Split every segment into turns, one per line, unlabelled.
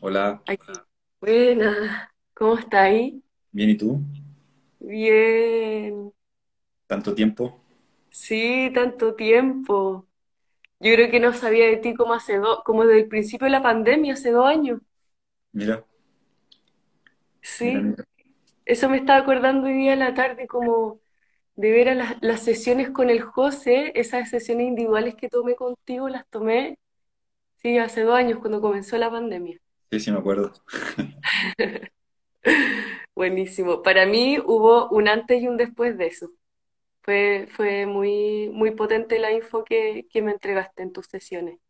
Hola,
Aquí. Buena, ¿cómo está ahí?
bien, ¿y tú?
Bien.
¿Tanto tiempo?
Sí, tanto tiempo. Yo creo que no sabía de ti como hace dos, como desde el principio de la pandemia, hace dos años.
Mira, mira,
Sí,
mira.
eso me estaba acordando hoy día en la tarde, como de ver a las, las sesiones con el José, esas sesiones individuales que tomé contigo, las tomé, sí, hace dos años, cuando comenzó la pandemia.
Sí, sí, me acuerdo.
Buenísimo. Para mí hubo un antes y un después de eso. Fue, fue muy, muy potente la info que, que me entregaste en tus sesiones.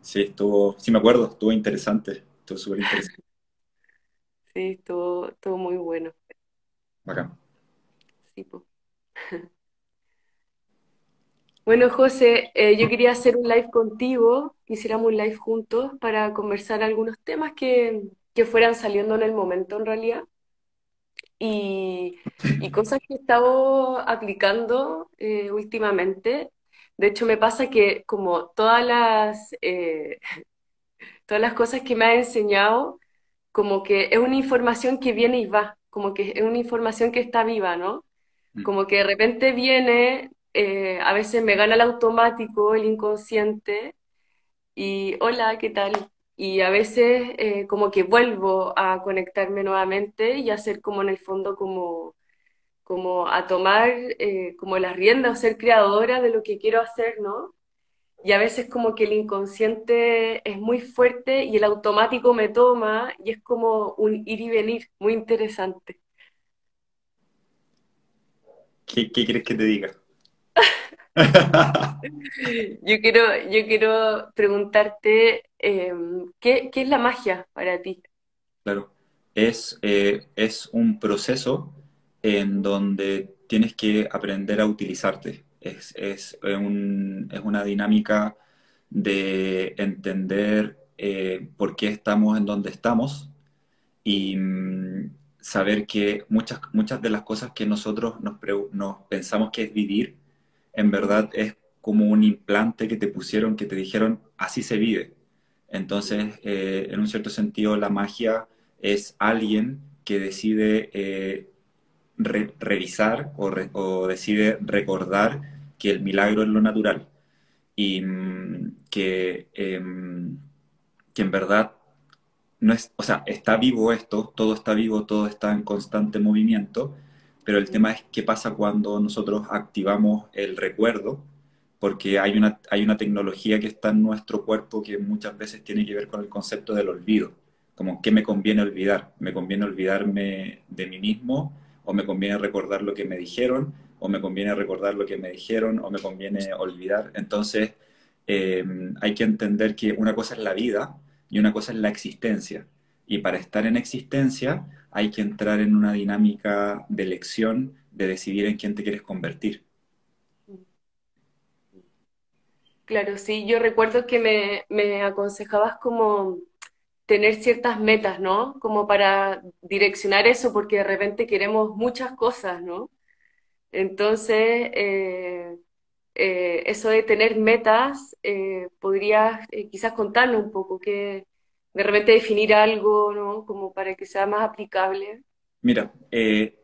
Sí, estuvo, sí, me acuerdo, estuvo interesante, estuvo súper interesante.
Sí, estuvo, estuvo muy bueno.
Bacán.
Sí, po. Bueno, José, eh, yo quería hacer un live contigo, quisiéramos un live juntos para conversar algunos temas que, que fueran saliendo en el momento en realidad y, y cosas que he estado aplicando eh, últimamente. De hecho, me pasa que como todas las, eh, todas las cosas que me ha enseñado, como que es una información que viene y va, como que es una información que está viva, ¿no?
Mm.
Como que de repente viene, eh, a veces me gana el automático, el inconsciente, y hola, ¿qué tal? Y a veces eh, como que vuelvo a conectarme nuevamente y a hacer como en el fondo como, como a tomar eh, como las riendas o ser creadora de lo que quiero hacer, ¿no? Y a veces como que el inconsciente es muy fuerte y el automático me toma y es como un ir y venir muy interesante.
¿Qué, qué quieres que te diga?
Yo quiero, yo quiero preguntarte, eh, ¿qué, qué es la magia para ti?
Claro, es, eh, es un proceso en donde tienes que aprender a utilizarte. Es, es, un- es una dinámica de entender eh, por qué estamos en donde estamos y mm, saber que muchas, muchas de las cosas que nosotros nos pensamos que es vivir, en verdad es como un implante que te pusieron, que te dijeron, así se vive. Entonces, eh, en un cierto sentido, la magia es alguien que decide eh, re- revisar o, decide recordar que el milagro es lo natural y mm, que, em, que en verdad no es, o sea, está vivo esto, todo está vivo, todo está en constante movimiento, pero el tema es qué pasa cuando nosotros activamos el recuerdo, porque hay una, hay una tecnología que está en nuestro cuerpo que muchas veces tiene que ver con el concepto del olvido, como qué me conviene olvidar, me conviene olvidarme de mí mismo, o me conviene recordar lo que me dijeron, o me conviene recordar lo que me dijeron, o me conviene olvidar. Entonces, eh, hay que entender que una cosa es la vida, y una cosa es la existencia. Y para estar en existencia hay que entrar en una dinámica de elección, de decidir en quién te quieres convertir.
Claro, sí, yo recuerdo que me, me aconsejabas como tener ciertas metas, ¿no? Como para direccionar eso, porque de repente queremos muchas cosas, ¿no? Entonces, eh, eh, eso de tener metas, eh, podrías quizás contarnos un poco, que de repente definir algo, ¿no? Como para que sea más aplicable.
Mira, eh,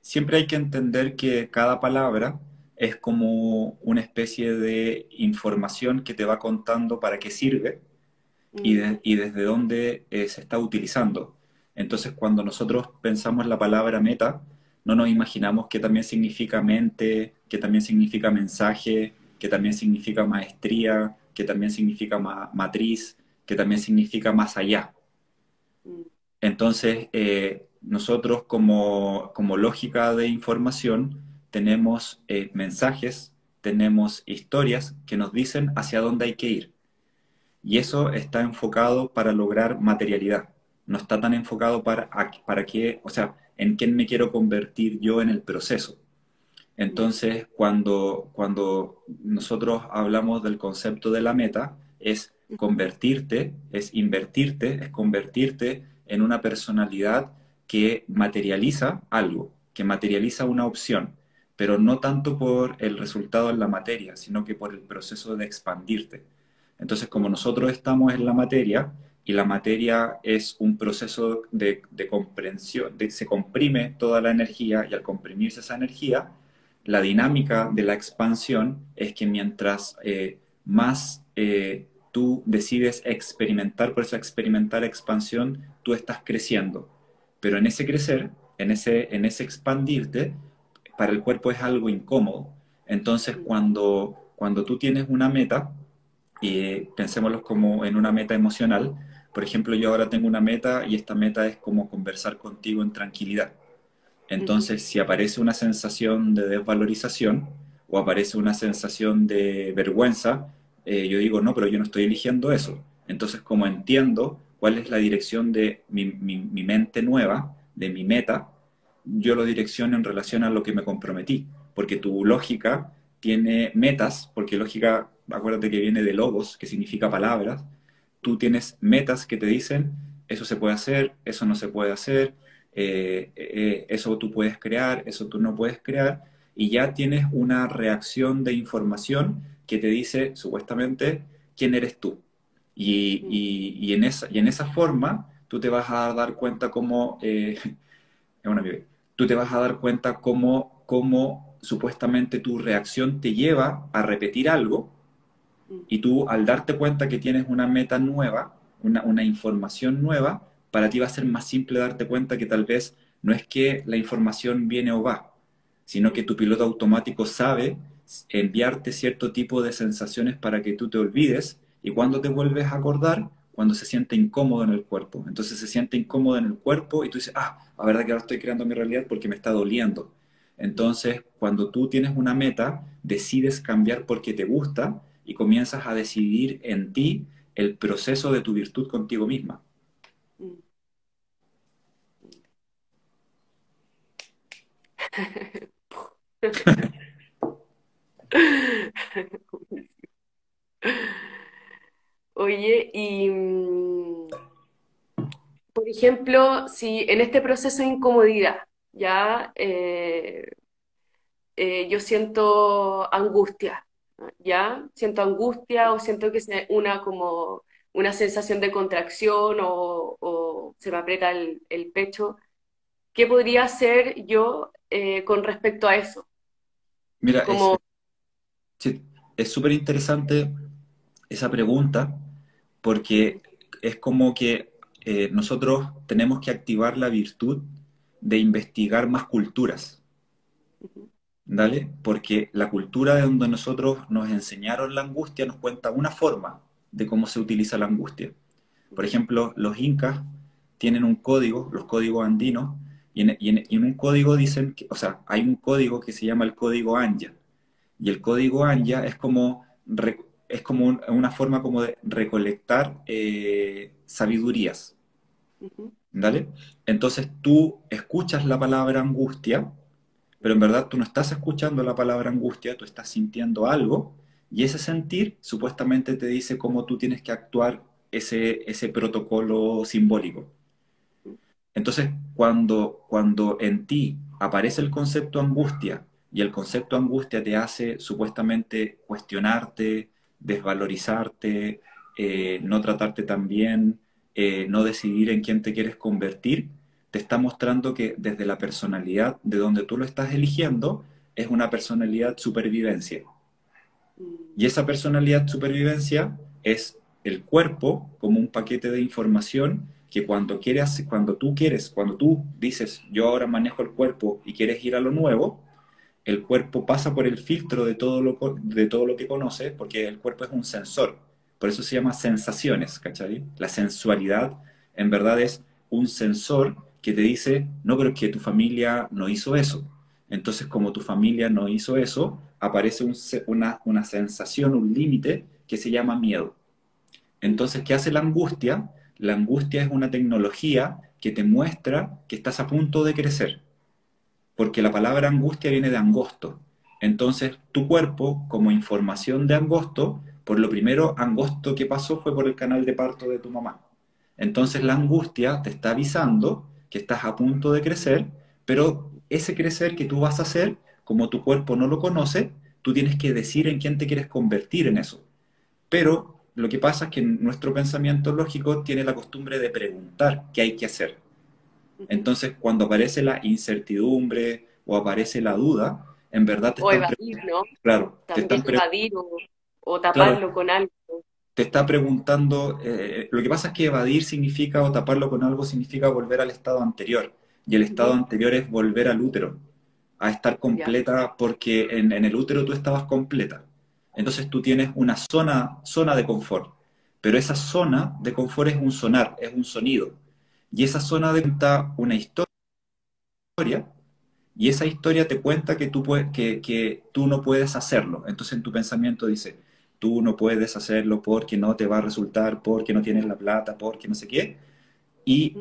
siempre hay que entender que cada palabra es como una especie de información que te va contando para qué sirve y,
Mm,
de- y desde dónde eh, se está utilizando. Entonces, cuando nosotros pensamos la palabra meta, no nos imaginamos que también significa mente, que también significa mensaje, que también significa maestría, que también significa ma- matriz, que también significa más allá.
mm,
Entonces, eh, nosotros como, como lógica de información tenemos eh, mensajes, tenemos historias que nos dicen hacia dónde hay que ir. Y eso está enfocado para lograr materialidad. No está tan enfocado para, para qué, o sea, en quién me quiero convertir yo en el proceso. Entonces, cuando, cuando nosotros hablamos del concepto de la meta, es convertirte, es invertirte, es convertirte en una personalidad que materializa algo, que materializa una opción, pero no tanto por el resultado en la materia, sino que por el proceso de expandirte. Entonces, como nosotros estamos en la materia, y la materia es un proceso de, comprensión, de, se comprime toda la energía y al comprimirse esa energía, la dinámica de la expansión es que mientras eh, más eh, tú decides experimentar, por eso experimentar expansión, tú estás creciendo. Pero en ese crecer, en ese, en ese expandirte, para el cuerpo es algo incómodo. Entonces, cuando, cuando tú tienes una meta, y pensémoslo como en una meta emocional, por ejemplo, yo ahora tengo una meta y esta meta es como conversar contigo en tranquilidad. Entonces, si aparece una sensación de desvalorización o aparece una sensación de vergüenza, eh, yo digo, no, pero yo no estoy eligiendo eso. Entonces, como entiendo cuál es la dirección de mi, mi mente nueva, de mi meta, yo lo direcciono en relación a lo que me comprometí, porque tu lógica tiene metas, porque lógica, acuérdate que viene de logos, que significa palabras, tú tienes metas que te dicen, eso se puede hacer, eso no se puede hacer, eh, eh, eso tú puedes crear, eso tú no puedes crear, y ya tienes una reacción de información que te dice supuestamente quién eres tú. Y, en, esa, y en esa forma tú te vas a dar cuenta cómo, eh, una tú te vas a dar cuenta cómo, cómo supuestamente tu reacción te lleva a repetir algo y tú al darte cuenta que tienes una meta nueva, una, una, información nueva, para ti va a ser más simple darte cuenta que tal vez no es que la información viene o va, sino que tu piloto automático sabe enviarte cierto tipo de sensaciones para que tú te olvides y cuando te vuelves a acordar, cuando se siente incómodo en el cuerpo. Entonces se siente incómodo en el cuerpo y tú dices, ah, la verdad que ahora estoy creando mi realidad porque me está doliendo. Entonces, cuando tú tienes una meta, decides cambiar porque te gusta y comienzas a decidir en ti el proceso de tu virtud contigo misma.
Oye, y mm, por ejemplo, si en este proceso de incomodidad, ya eh, eh, yo siento angustia, ya siento angustia o siento que es una como una sensación de contracción o, se me aprieta el, pecho, ¿qué podría hacer yo eh, con respecto a eso?
Mira, es súper interesante esa pregunta porque es como que eh, nosotros tenemos que activar la virtud de investigar más culturas. ¿Dale? Porque la cultura de donde nosotros nos enseñaron la angustia nos cuenta una forma de cómo se utiliza la angustia. Por ejemplo, los incas tienen un código, los códigos andinos, y en, un código dicen, que, o sea, hay un código que se llama el código Anya. Y el código Anya es como es como una forma como de recolectar eh, sabidurías. ¿Vale? Entonces tú escuchas la palabra angustia, pero en verdad tú no estás escuchando la palabra angustia, tú estás sintiendo algo y ese sentir supuestamente te dice cómo tú tienes que actuar ese, ese protocolo simbólico. Entonces, cuando, cuando en ti aparece el concepto angustia y el concepto angustia te hace supuestamente cuestionarte, desvalorizarte, eh, no tratarte tan bien, eh, no decidir en quién te quieres convertir, te está mostrando que desde la personalidad de donde tú lo estás eligiendo es una personalidad supervivencia. Y esa personalidad supervivencia es el cuerpo como un paquete de información que cuando quieres, cuando tú quieres, cuando tú dices yo ahora manejo el cuerpo y quieres ir a lo nuevo, el cuerpo pasa por el filtro de todo lo, de todo lo que conoce, porque el cuerpo es un sensor. Por eso se llama sensaciones, ¿cachai? La sensualidad en verdad es un sensor que te dice, no, pero que tu familia no hizo eso. Entonces, como tu familia no hizo eso, aparece una, una sensación, un límite que se llama miedo. Entonces, ¿qué hace la angustia? La angustia es una tecnología que te muestra que estás a punto de crecer porque la palabra angustia viene de angosto. Entonces, tu cuerpo, como información de angosto, por lo primero, angosto que pasó fue por el canal de parto de tu mamá. Entonces, la angustia te está avisando que estás a punto de crecer, pero ese crecer que tú vas a hacer, como tu cuerpo no lo conoce, tú tienes que decir en quién te quieres convertir en eso. Pero lo que pasa es que nuestro pensamiento lógico tiene la costumbre de preguntar qué hay que hacer. Entonces, cuando aparece la incertidumbre o aparece la duda, en verdad
te o evadir, ¿no?
Claro,
te están evadir o, taparlo con algo.
Te está preguntando, eh, lo que pasa es que evadir significa o taparlo con algo significa volver al estado anterior. Y el estado anterior es volver al útero, a estar completa, porque en, en, el útero tú estabas completa. Entonces tú tienes una zona, zona de confort. Pero esa zona de confort es un sonar, es un sonido. Y esa zona de una historia y esa historia te cuenta que tú, puedes, que, que tú no puedes hacerlo. Entonces en tu pensamiento dice, tú no puedes hacerlo porque no te va a resultar, porque no tienes la plata, porque no sé qué. Y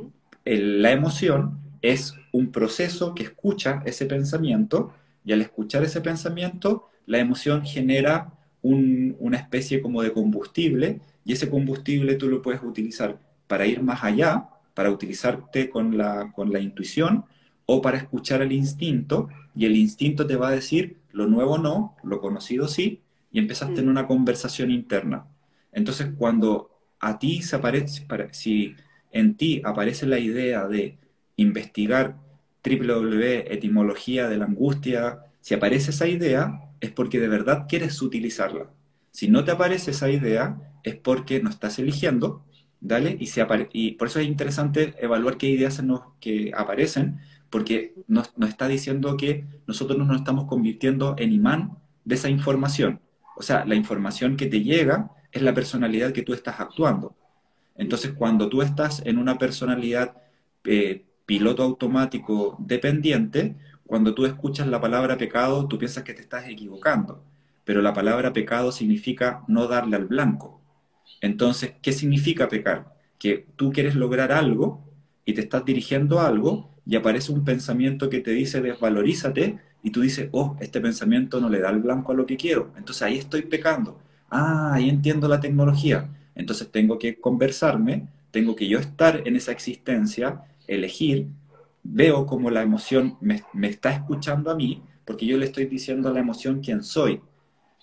la emoción es un proceso que escucha ese pensamiento y al escuchar ese pensamiento, la emoción genera una especie como de combustible y ese combustible tú lo puedes utilizar para ir más allá, para utilizarte con la, con la intuición o para escuchar el instinto y el instinto te va a decir lo nuevo no, lo conocido sí, y empezaste en mm. una conversación interna. Entonces, cuando a ti se aparece, si en ti aparece la idea de investigar www, etimología de la angustia, si aparece esa idea, es porque de verdad quieres utilizarla. Si no te aparece esa idea, es porque no estás eligiendo, ¿dale? Y, por eso es interesante evaluar qué ideas que aparecen, porque nos, está diciendo que nosotros nos estamos convirtiendo en imán de esa información. O sea, la información que te llega es la personalidad que tú estás actuando. Entonces, cuando tú estás en una personalidad eh, piloto automático dependiente, cuando tú escuchas la palabra pecado, tú piensas que te estás equivocando. Pero la palabra pecado significa no darle al blanco. Entonces, ¿qué significa pecar? Que tú quieres lograr algo y te estás dirigiendo a algo y aparece un pensamiento que te dice desvalorízate y tú dices, oh, este pensamiento no le da el blanco a lo que quiero, entonces ahí estoy pecando. Ah, ahí entiendo la tecnología. Entonces tengo que conversarme, tengo que yo estar en esa existencia, elegir, veo como la emoción me está escuchando a mí, porque yo le estoy diciendo a la emoción quién soy.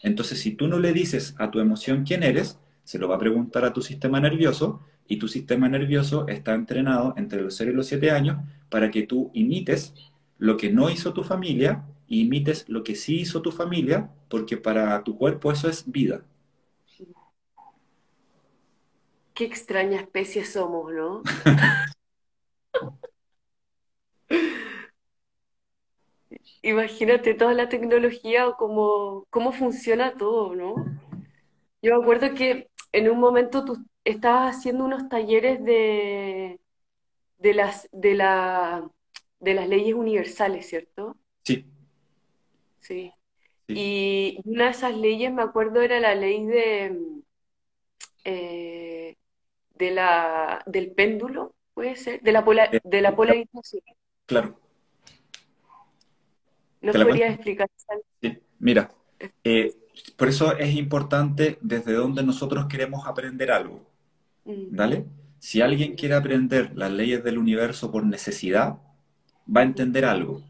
Entonces, si tú no le dices a tu emoción quién eres, se lo va a preguntar a tu sistema nervioso y tu sistema nervioso está entrenado entre los 0 y los 7 años para que tú imites lo que no hizo tu familia e imites lo que sí hizo tu familia, porque para tu cuerpo eso es vida.
Qué extraña especie somos, ¿no? Imagínate toda la tecnología o cómo, cómo funciona todo, ¿no? Yo me acuerdo que en un momento tú estabas haciendo unos talleres de, de las, de la, de las leyes universales, ¿cierto?
Sí.
Sí. Y una de esas leyes, me acuerdo, era la ley de, eh, de la, del péndulo, puede ser, de la, de la polarización.
Claro.
¿Nos podrías explicar?
Sí. Mira, eh, por eso es importante desde donde nosotros queremos aprender algo. ¿Vale? Mm. Si alguien quiere aprender las leyes del universo por necesidad, va a entender algo.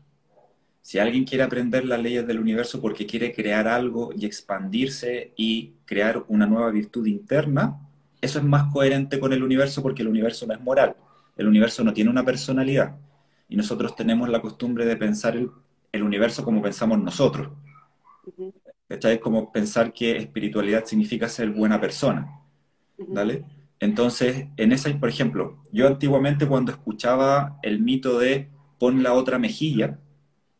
Si alguien quiere aprender las leyes del universo porque quiere crear algo y expandirse y crear una nueva virtud interna, eso es más coherente con el universo porque el universo no es moral. El universo no tiene una personalidad. Y nosotros tenemos la costumbre de pensar el, universo como pensamos nosotros. Es como pensar que espiritualidad significa ser buena persona. ¿Vale? Entonces, en esa, por ejemplo, yo antiguamente cuando escuchaba el mito de pon la otra mejilla,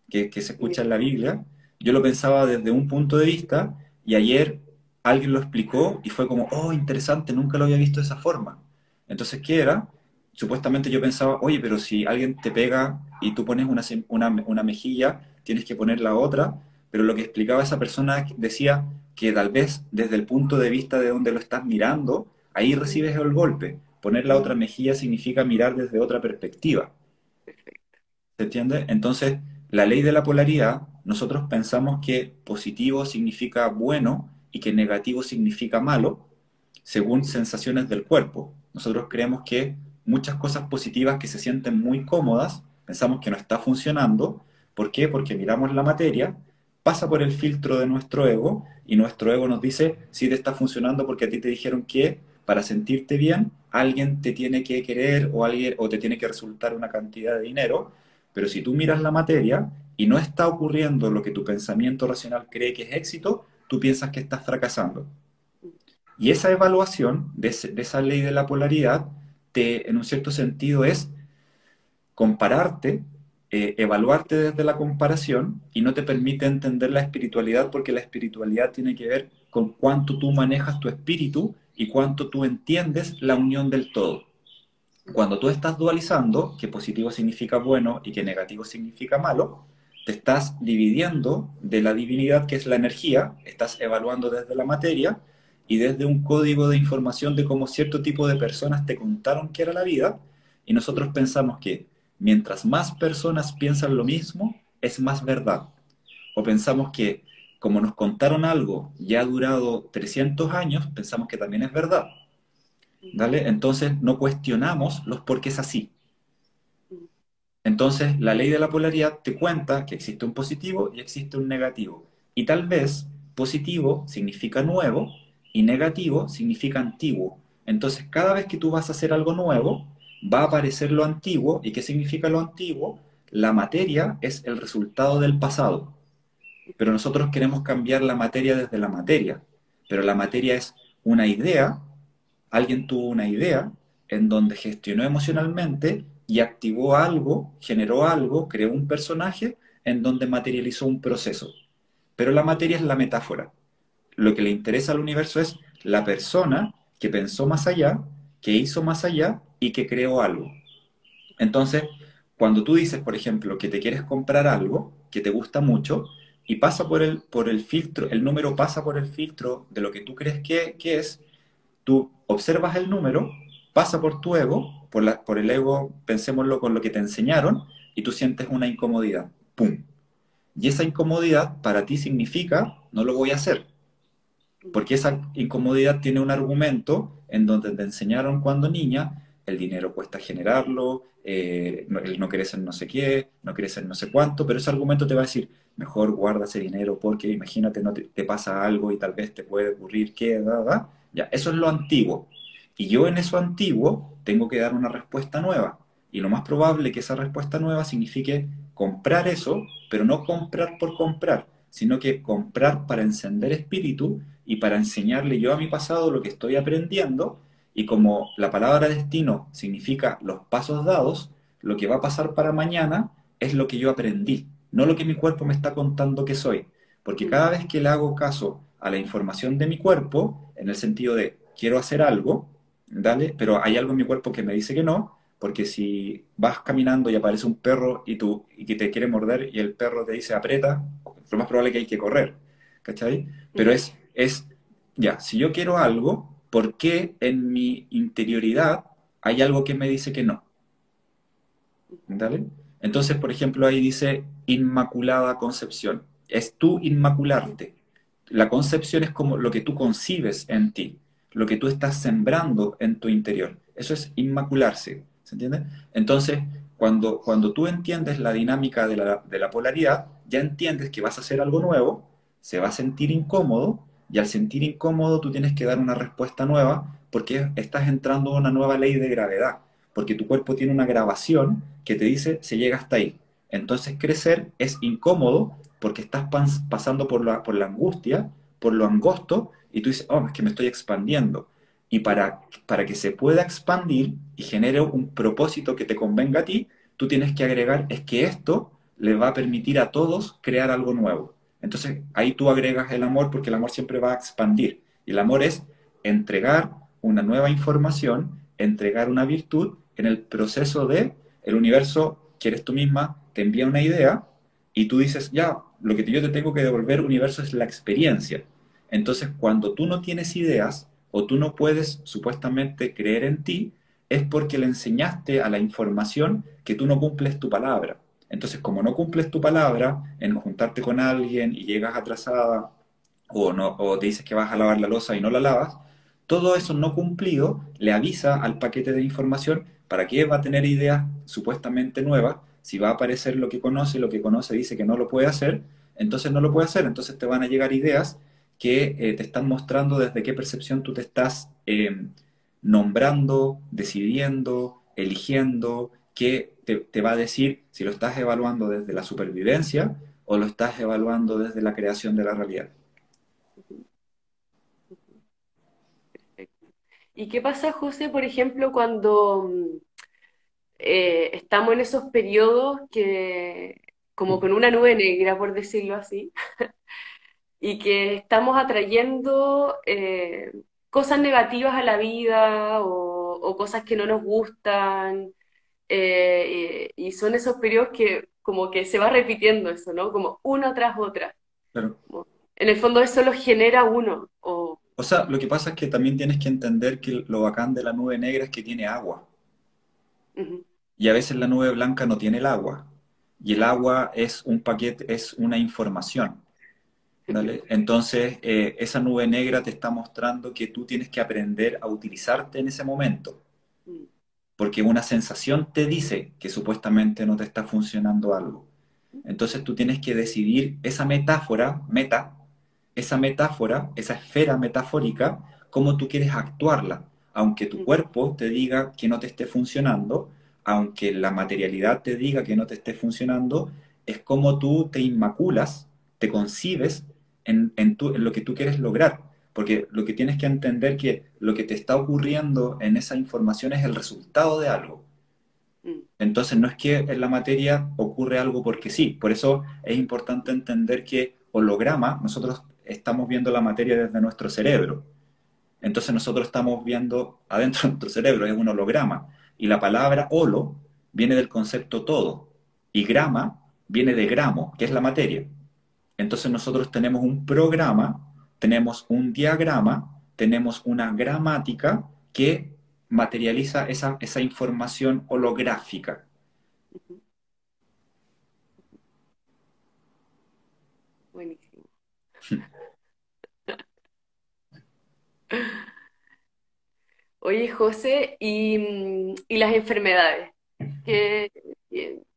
que, se escucha en la Biblia, yo lo pensaba desde un punto de vista y ayer alguien lo explicó y fue como, oh, interesante, nunca lo había visto de esa forma. Entonces, ¿qué era? Supuestamente yo pensaba, oye, pero si alguien te pega y tú pones una, una, una mejilla, tienes que poner la otra, pero lo que explicaba esa persona decía que tal vez desde el punto de vista de donde lo estás mirando, ahí recibes el golpe. Poner la otra mejilla significa mirar desde otra perspectiva. ¿Se entiende? Entonces, la ley de la polaridad, nosotros pensamos que positivo significa bueno y que negativo significa malo, según sensaciones del cuerpo. Nosotros creemos que muchas cosas positivas que se sienten muy cómodas, pensamos que no está funcionando. ¿Por qué? Porque miramos la materia pasa por el filtro de nuestro ego y nuestro ego nos dice si te está funcionando porque a ti te dijeron que para sentirte bien alguien te tiene que querer o, alguien, o te tiene que resultar una cantidad de dinero, pero si tú miras la materia y no está ocurriendo lo que tu pensamiento racional cree que es éxito, tú piensas que estás fracasando. Y esa evaluación de, esa ley de la polaridad, te, en un cierto sentido, es compararte, eh, evaluarte desde la comparación y no te permite entender la espiritualidad porque la espiritualidad tiene que ver con cuánto tú manejas tu espíritu y cuánto tú entiendes la unión del todo. Cuando tú estás dualizando, que positivo significa bueno y que negativo significa malo, te estás dividiendo de la divinidad que es la energía, estás evaluando desde la materia y desde un código de información de cómo cierto tipo de personas te contaron que era la vida, y nosotros pensamos que mientras más personas piensan lo mismo, es más verdad. O pensamos que como nos contaron algo ya ha durado 300 años, pensamos que también es verdad. ¿Vale? Entonces no cuestionamos los por qué es así. Entonces la ley de la polaridad te cuenta que existe un positivo y existe un negativo. Y tal vez positivo significa nuevo y negativo significa antiguo. Entonces, cada vez que tú vas a hacer algo nuevo, va a aparecer lo antiguo. ¿Y qué significa lo antiguo? La materia es el resultado del pasado. Pero nosotros queremos cambiar la materia desde la materia. Pero la materia es una idea. Alguien tuvo una idea en donde gestionó emocionalmente y activó algo, generó algo, creó un personaje en donde materializó un proceso. Pero la materia es la metáfora lo que le interesa al universo es la persona que pensó más allá, que hizo más allá y que creó algo. Entonces, cuando tú dices, por ejemplo, que te quieres comprar algo que te gusta mucho y pasa por el, por el filtro, el número pasa por el filtro de lo que tú crees que, es, tú observas el número, pasa por tu ego, por, la, por el ego, pensémoslo con lo que te enseñaron, y tú sientes una incomodidad. ¡Pum! Y esa incomodidad para ti significa, no lo voy a hacer porque esa incomodidad tiene un argumento en donde te enseñaron cuando niña, el dinero cuesta generarlo, eh, no, no en no sé qué, no querés en no sé cuánto, pero ese argumento te va a decir, mejor guarda ese dinero porque imagínate, no te, pasa algo y tal vez te puede ocurrir que, da, ya, eso es lo antiguo. Y yo en eso antiguo tengo que dar una respuesta nueva. Y lo más probable que esa respuesta nueva signifique comprar eso, pero no comprar por comprar, sino que comprar para encender espíritu y para enseñarle yo a mi pasado lo que estoy aprendiendo y como la palabra destino significa los pasos dados, lo que va a pasar para mañana es lo que yo aprendí, no lo que mi cuerpo me está contando que soy. Porque cada vez que le hago caso a la información de mi cuerpo, en el sentido de quiero hacer algo, dale, pero hay algo en mi cuerpo que me dice que no, porque si vas caminando y aparece un perro y tú y que te quiere morder y el perro te dice aprieta, lo más probable es que hay que correr, ¿cachai? Pero es es, ya, si yo quiero algo, ¿por qué en mi interioridad hay algo que me dice que no? Entonces, por ejemplo, ahí dice Inmaculada Concepción. Es tú inmacularte. La concepción es como lo que tú concibes en ti, lo que tú estás sembrando en tu interior. Eso es inmacularse. ¿Se entiende? Entonces, cuando, cuando tú entiendes la dinámica de la, de la polaridad, ya entiendes que vas a hacer algo nuevo, se va a sentir incómodo, y al sentir incómodo tú tienes que dar una respuesta nueva porque estás entrando a una nueva ley de gravedad, porque tu cuerpo tiene una grabación que te dice se llega hasta ahí. Entonces crecer es incómodo porque estás pasando por la, por la angustia, por lo angosto, y tú dices, oh, es que me estoy expandiendo. Y para, para que se pueda expandir y genere un propósito que te convenga a ti, tú tienes que agregar, es que esto le va a permitir a todos crear algo nuevo. Entonces ahí tú agregas el amor porque el amor siempre va a expandir. Y el amor es entregar una nueva información, entregar una virtud en el proceso de el universo, que eres tú misma, te envía una idea y tú dices, ya, lo que yo te tengo que devolver, universo, es la experiencia. Entonces, cuando tú no tienes ideas o tú no puedes supuestamente creer en ti, es porque le enseñaste a la información que tú no cumples tu palabra. Entonces, como no cumples tu palabra en juntarte con alguien y llegas atrasada o, no, o te dices que vas a lavar la losa y no la lavas, todo eso no cumplido le avisa al paquete de información para que va a tener ideas supuestamente nuevas, si va a aparecer lo que conoce, lo que conoce dice que no lo puede hacer, entonces no lo puede hacer, entonces te van a llegar ideas que eh, te están mostrando desde qué percepción tú te estás eh, nombrando, decidiendo, eligiendo, que te, va a decir si lo estás evaluando desde la supervivencia o lo estás evaluando desde la creación de la realidad.
¿Y qué pasa, José, por ejemplo, cuando eh, estamos en esos periodos que, como con una nube negra, por decirlo así, y que estamos atrayendo eh, cosas negativas a la vida o, cosas que no nos gustan, eh, y, son esos periodos que como que se va repitiendo eso, ¿no? Como una tras otra. en el fondo eso lo genera uno. O...
o sea, lo que pasa es que también tienes que entender que lo bacán de la nube negra es que tiene agua. Y a veces la nube blanca no tiene el agua. Y el agua es un paquete, es una información. Entonces, eh, esa nube negra te está mostrando que tú tienes que aprender a utilizarte en ese momento. Porque una sensación te dice que supuestamente no te está funcionando algo. Entonces tú tienes que decidir esa metáfora, meta, esa metáfora, esa esfera metafórica, cómo tú quieres actuarla. Aunque tu cuerpo te diga que no te esté funcionando, aunque la materialidad te diga que no te esté funcionando, es como tú te inmaculas, te concibes en, en, lo que tú quieres lograr. Porque lo que tienes que entender que lo que te está ocurriendo en esa información es el resultado de algo. Mm. Entonces no es que en la materia ocurre algo porque sí. Por eso es importante entender que holograma, nosotros estamos viendo la materia desde nuestro cerebro. Entonces nosotros estamos viendo adentro de nuestro cerebro, es un holograma. Y la palabra holo viene del concepto todo. Y grama viene de gramo, que es la materia. Entonces nosotros tenemos un programa, tenemos un diagrama, tenemos una gramática que materializa esa, esa información holográfica.
Buenísimo. Oye, José, ¿y, las enfermedades? ¿Qué,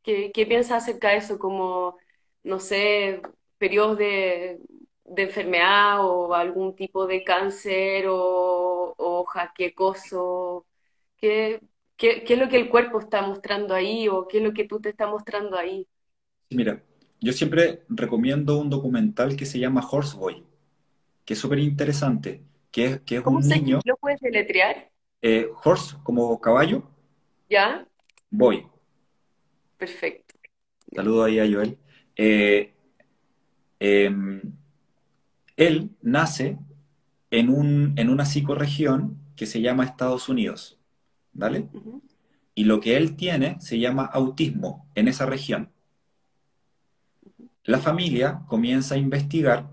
qué, piensas acerca de eso? Como, no sé, periodos de, enfermedad o algún tipo de cáncer o, o jaquecoso. ¿Qué, qué, es lo que el cuerpo está mostrando ahí o qué es lo que tú te estás mostrando ahí?
Mira, yo siempre recomiendo un documental que se llama Horseboy, que es súper interesante, que es, que es
¿Cómo
un
se
niño...
¿Lo puedes deletrear?
Eh, horse, como caballo.
¿Ya?
Boy.
Perfecto.
Saludo ahí a Joel. Eh, Em, él nace en, un, en una psicorregión que se llama Estados Unidos, ¿vale? Y lo que él tiene se llama autismo en esa región. La familia comienza a investigar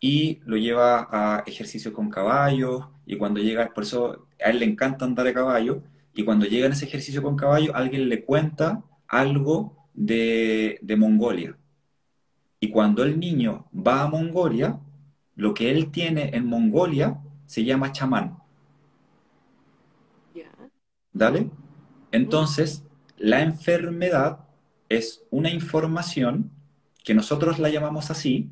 y lo lleva a ejercicios con caballos y cuando llega, por eso a él le encanta andar a caballo y cuando llega en ese ejercicio con caballo alguien le cuenta algo de, de Mongolia y cuando el niño va a Mongolia, lo que él tiene en Mongolia se llama chamán. ¿Dale? Entonces, la enfermedad es una información que nosotros la llamamos así,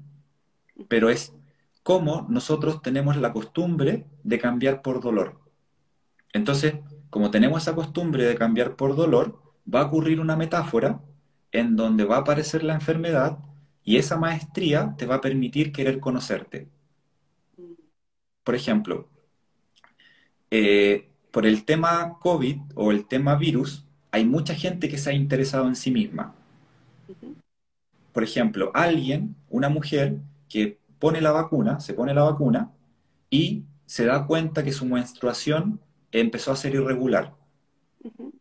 pero es como nosotros tenemos la costumbre de cambiar por dolor. Entonces, como tenemos esa costumbre de cambiar por dolor, va a ocurrir una metáfora en donde va a aparecer la enfermedad y esa maestría te va a permitir querer conocerte. Por ejemplo, eh, por el tema COVID o el tema virus, hay mucha gente que se ha interesado en sí misma. Por ejemplo, alguien, una mujer que pone la vacuna, se pone la vacuna y se da cuenta que su menstruación empezó a ser irregular.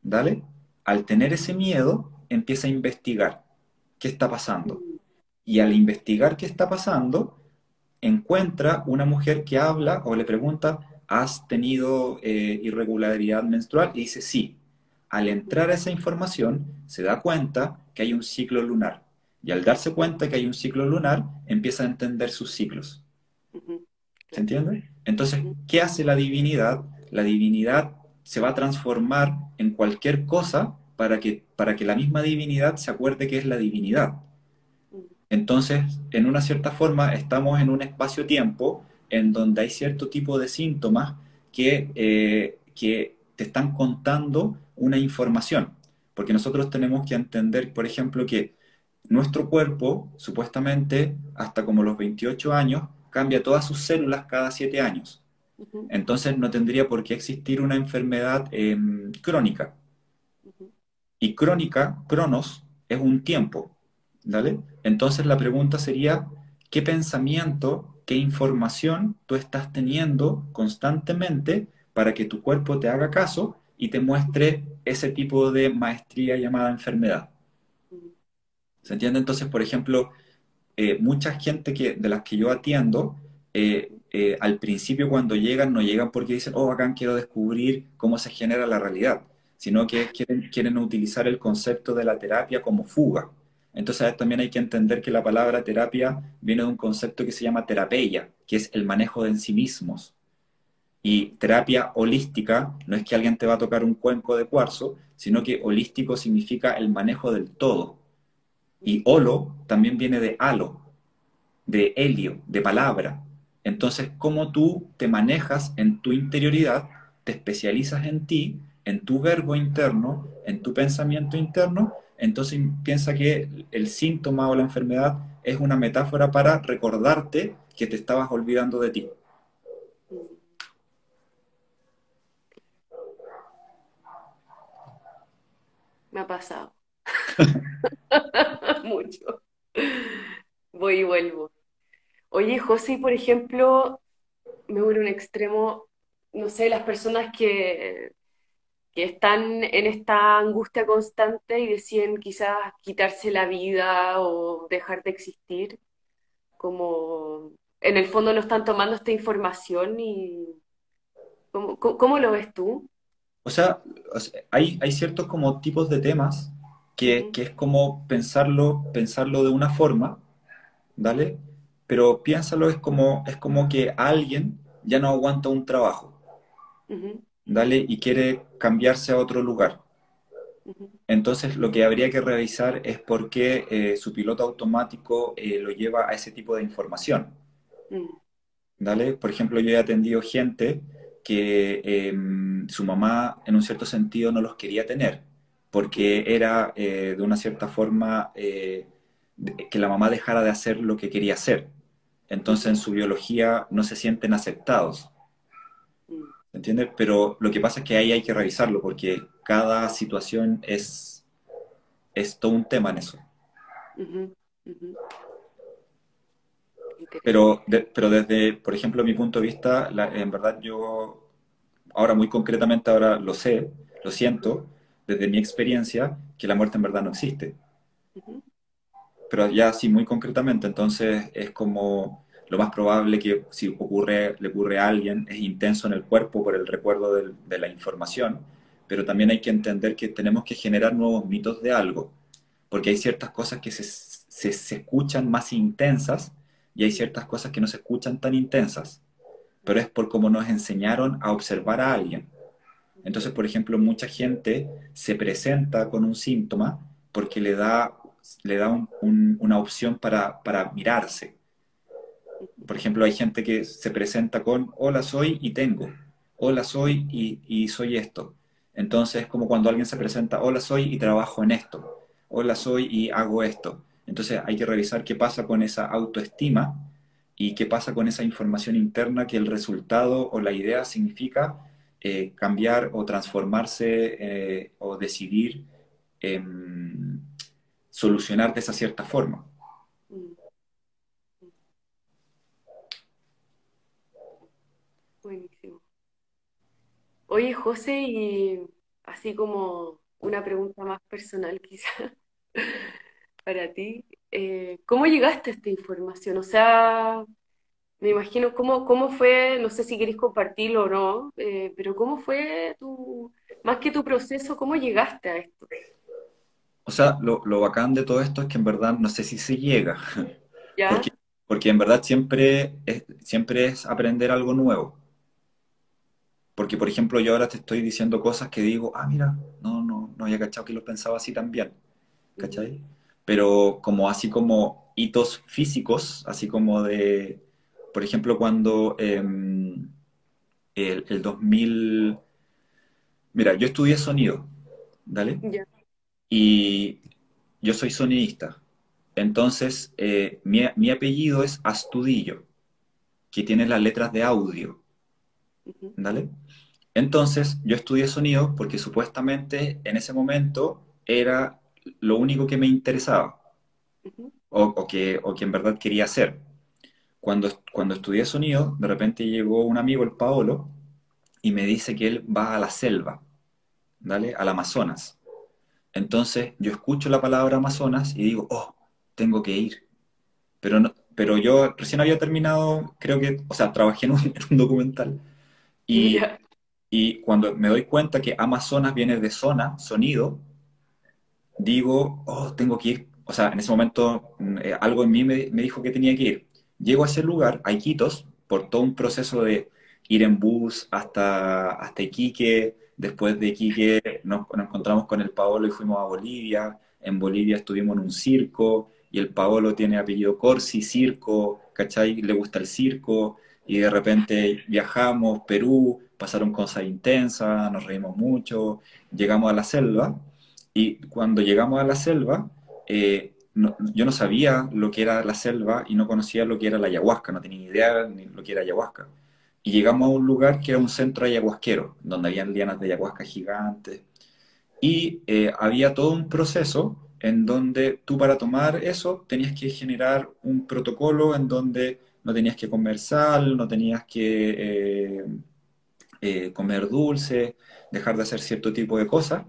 ¿Dale? Al tener ese miedo, empieza a investigar qué está pasando y al investigar qué está pasando, encuentra una mujer que habla o le pregunta, ¿has tenido eh, irregularidad menstrual? Y dice, sí. Al entrar a esa información, se da cuenta que hay un ciclo lunar. Y al darse cuenta que hay un ciclo lunar, empieza a entender sus ciclos. ¿Se entiende? Entonces, ¿qué hace la divinidad? La divinidad se va a transformar en cualquier cosa para que, para que la misma divinidad se acuerde que es la divinidad. Entonces, en una cierta forma, estamos en un espacio-tiempo en donde hay cierto tipo de síntomas que, eh, que te están contando una información. Porque nosotros tenemos que entender, por ejemplo, que nuestro cuerpo, supuestamente, hasta como los 28 años, cambia todas sus células cada 7 años. Entonces no tendría por qué existir una enfermedad em, crónica. Y crónica, cronos, es un tiempo. Entonces la pregunta sería, ¿qué pensamiento, qué información tú estás teniendo constantemente para que tu cuerpo te haga caso y te muestre ese tipo de maestría llamada enfermedad? ¿Se entiende? Entonces, por ejemplo, eh, mucha gente que, de las que yo atiendo, eh, eh, al principio cuando llegan, no llegan porque dicen, oh, acá quiero descubrir cómo se genera la realidad, sino que quieren utilizar el concepto de la terapia como fuga. Entonces también hay que entender que la palabra terapia viene de un concepto que se llama terapia, que es el manejo de ensimismos. Y terapia holística no es que alguien te va a tocar un cuenco de cuarzo, sino que holístico significa el manejo del todo. Y holo también viene de halo, de helio, de palabra. Entonces, cómo tú te manejas en tu interioridad, te especializas en ti, en tu verbo interno, en tu pensamiento interno, entonces piensa que el síntoma o la enfermedad es una metáfora para recordarte que te estabas olvidando de ti.
Me ha pasado. Mucho. Voy y vuelvo. Oye, José, por ejemplo, me voy un extremo, no sé, las personas que que están en esta angustia constante y deciden quizás quitarse la vida o dejar de existir, como en el fondo no están tomando esta información y ¿cómo, lo ves tú?
O sea, hay, hay ciertos como tipos de temas que, que, es como pensarlo, pensarlo de una forma, ¿vale? Pero piénsalo, es como, es como que alguien ya no aguanta un trabajo. ¿Dale? y quiere cambiarse a otro lugar. Entonces lo que habría que revisar es por qué eh, su piloto automático eh, lo lleva a ese tipo de información. Mm. ¿Dale? Por ejemplo, yo he atendido gente que em, su mamá en un cierto sentido no los quería tener, porque era eh, de una cierta forma que la mamá dejara de hacer lo que quería hacer. Entonces en su biología no se sienten aceptados. ¿Entiendes? Pero lo que pasa es que ahí hay que revisarlo porque cada situación es, es todo un tema en eso. Pero, pero desde, por ejemplo, mi punto de vista, en verdad yo, ahora muy concretamente, ahora lo sé, lo siento, desde mi experiencia, que la muerte en verdad no existe. Pero ya sí, muy concretamente, entonces es como lo más probable que si ocurre, le ocurre a alguien es intenso en el cuerpo por el recuerdo de, la información, pero también hay que entender que tenemos que generar nuevos mitos de algo, porque hay ciertas cosas que se, se, escuchan más intensas y hay ciertas cosas que no se escuchan tan intensas, pero es por cómo nos enseñaron a observar a alguien. Entonces, por ejemplo, mucha gente se presenta con un síntoma porque le da, le da una opción para, para mirarse por ejemplo, hay gente que se presenta con, hola soy y tengo, hola soy y, soy esto. Entonces, es como cuando alguien se presenta, hola soy y trabajo en esto, hola soy y hago esto. Entonces, hay que revisar qué pasa con esa autoestima y qué pasa con esa información interna que el resultado o la idea significa eh, cambiar o transformarse eh, o decidir solucionar de esa cierta forma.
Buenísimo. Oye, José, y así como una pregunta más personal quizá para ti, eh, ¿cómo llegaste a esta información? O sea, me imagino cómo, cómo fue, no sé si queréis compartirlo o no, eh, pero ¿cómo fue tu, más que tu proceso, cómo llegaste a esto?
O sea, lo, bacán de todo esto es que en verdad no sé si se llega, Porque, porque en verdad siempre es, siempre es aprender algo nuevo. Porque, por ejemplo, yo ahora te estoy diciendo cosas que digo, ah, mira, no, no, no había cachado que lo pensaba así también. ¿Cachai? Pero como así como hitos físicos, así como de, por ejemplo, cuando em, el, el 2000, mira, yo estudié sonido, ¿dale? Y yo soy sonidista. Entonces, eh, mi, mi apellido es Astudillo, que tiene las letras de audio, ¿dale? Entonces, yo estudié sonido porque supuestamente en ese momento era lo único que me interesaba o, o que, o que en verdad quería hacer. Cuando, cuando estudié sonido, de repente llegó un amigo, el Paolo, y me dice que él va a la selva, ¿dale? Al Amazonas. Entonces yo escucho la palabra Amazonas y digo, oh, tengo que ir. Pero, no, pero yo recién había terminado, creo que, o sea, trabajé en un, en un documental y. y cuando me doy cuenta que Amazonas viene de zona, sonido, digo, oh, tengo que ir. O sea, en ese momento mm, eh, algo en mí me, dijo que tenía que ir. Llego a ese lugar, a Iquitos, por todo un proceso de ir en bus hasta, hasta Iquique. Después de Iquique nos, nos encontramos con el Paolo y fuimos a Bolivia. En Bolivia estuvimos en un circo y el Paolo tiene apellido Corsi, circo, ¿cachai? Le gusta el circo y de repente viajamos, Perú, pasaron cosas intensas, nos reímos mucho, llegamos a la selva y cuando llegamos a la selva, eh, yo no sabía lo que era la selva y no conocía lo que era la ayahuasca, no tenía idea ni lo que era ayahuasca. Y llegamos a un lugar que era un centro ayahuasquero, donde habían lianas de ayahuasca gigantes. Y eh, había todo un proceso en donde tú para tomar eso tenías que generar un protocolo en donde no tenías que comer sal, no tenías que eh, eh, comer dulce, dejar de hacer cierto tipo de cosas.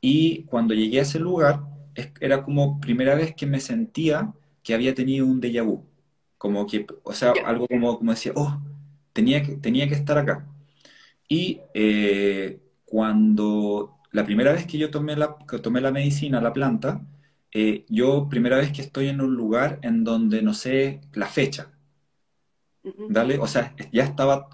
Y cuando llegué a ese lugar, es- era como primera vez que me sentía que había tenido un déjà vu. Como que, o sea, algo como, como decía, oh, tenía que, tenía que estar acá. Y eh, cuando la primera vez que yo tomé la, que tomé la medicina, la planta, eh, yo primera vez que estoy en un lugar en donde no sé la fecha. ¿dale? O sea, ya estaba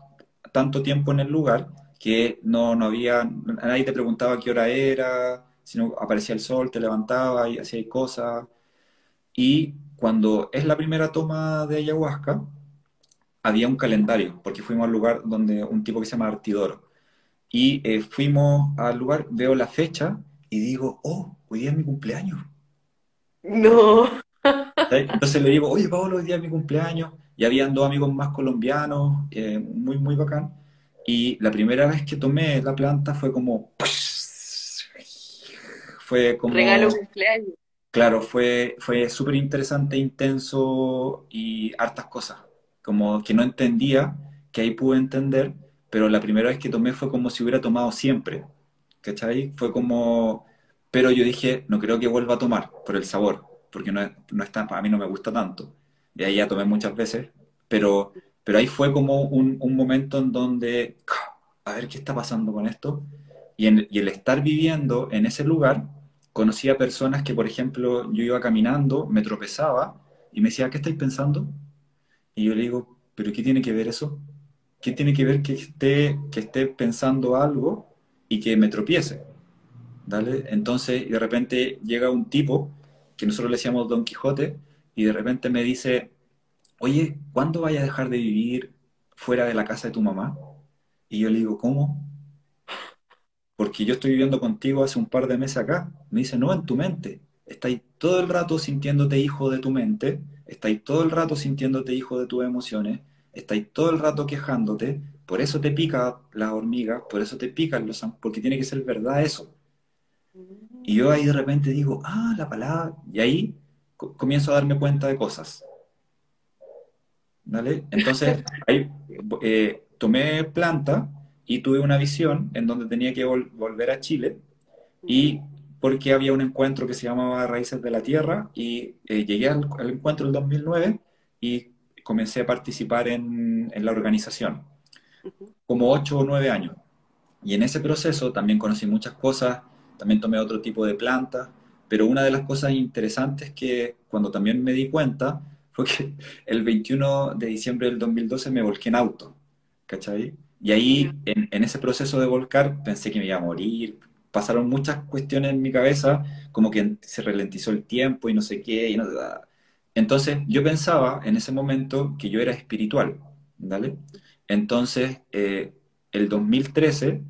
tanto tiempo en el lugar que no, no había, nadie te preguntaba qué hora era, sino aparecía el sol, te levantaba y hacía cosas. Y cuando es la primera toma de ayahuasca, había un calendario, porque fuimos al lugar donde un tipo que se llama Artidoro. Y eh, fuimos al lugar, veo la fecha y digo, oh, hoy día es mi cumpleaños.
No.
Entonces le digo, oye, Pablo, hoy día es mi cumpleaños. Y habían dos amigos más colombianos, eh, muy, muy bacán. Y la primera vez que tomé la planta fue como, fue
Regalo
como,
cumpleaños.
claro, fue, fue súper interesante, intenso y hartas cosas. Como que no entendía, que ahí pude entender, pero la primera vez que tomé fue como si hubiera tomado siempre. ¿Cachai? Fue como, pero yo dije, no creo que vuelva a tomar por el sabor, porque no no es tan- a mí no me gusta tanto. Y ahí ya tomé muchas veces, pero, pero ahí fue como un, un momento en donde, a ver qué está pasando con esto. Y, el estar viviendo en ese lugar, conocí a personas que, por ejemplo, yo iba caminando, me tropezaba y me decía, ¿qué estáis pensando? Y yo le digo, ¿pero qué tiene que ver eso? ¿Qué tiene que ver que esté, que esté pensando algo y que me tropiece? ¿Dale? Entonces, de repente llega un tipo, que nosotros le decíamos Don Quijote, y de repente me dice, oye, ¿cuándo vayas a dejar de vivir fuera de la casa de tu mamá? Y yo le digo, ¿cómo? Porque yo estoy viviendo contigo hace un par de meses acá. Me dice, no, en tu mente. Estáis todo el rato sintiéndote hijo de tu mente, estáis todo el rato sintiéndote hijo de tus emociones, estáis todo el rato quejándote, por eso te pica las hormigas, por eso te pican los porque tiene que ser verdad eso. Y yo ahí de repente digo, ah, la palabra, y ahí comienzo a darme cuenta de cosas, ¿vale? Entonces, ahí eh, tomé planta y tuve una visión en donde tenía que vol- volver a Chile y porque había un encuentro que se llamaba Raíces de la Tierra y eh, llegué al, al encuentro del 2009 y comencé a participar en, en la organización, como ocho o nueve años. Y en ese proceso también conocí muchas cosas, también tomé otro tipo de plantas, pero una de las cosas interesantes que cuando también me di cuenta fue que el 21 de diciembre del 2012 me volqué en auto, ¿cachai? Y ahí, en ese proceso de volcar, pensé que me iba a morir, pasaron muchas cuestiones en mi cabeza, como que se ralentizó el tiempo y no sé qué, y, no- Entonces, yo pensaba en ese momento que yo era espiritual, ¿vale? Entonces, eh, el 2013,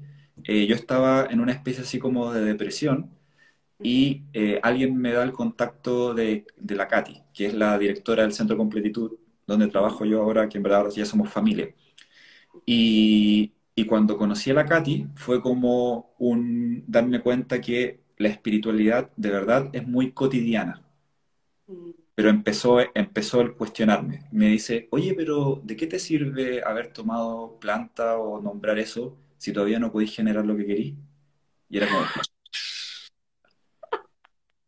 eh, yo estaba en una especie así como de depresión y eh, alguien me da el contacto de, de la Katy, que es la directora del Centro Completitud, donde trabajo yo ahora, que en verdad ahora ya somos familia. Y, y cuando conocí a la Katy, fue como un darme cuenta que la espiritualidad de verdad es muy cotidiana. Pero empezó, empezó el cuestionarme. Me dice, oye, pero ¿de qué te sirve haber tomado planta o nombrar eso si todavía no podéis generar lo que querís? Y era como,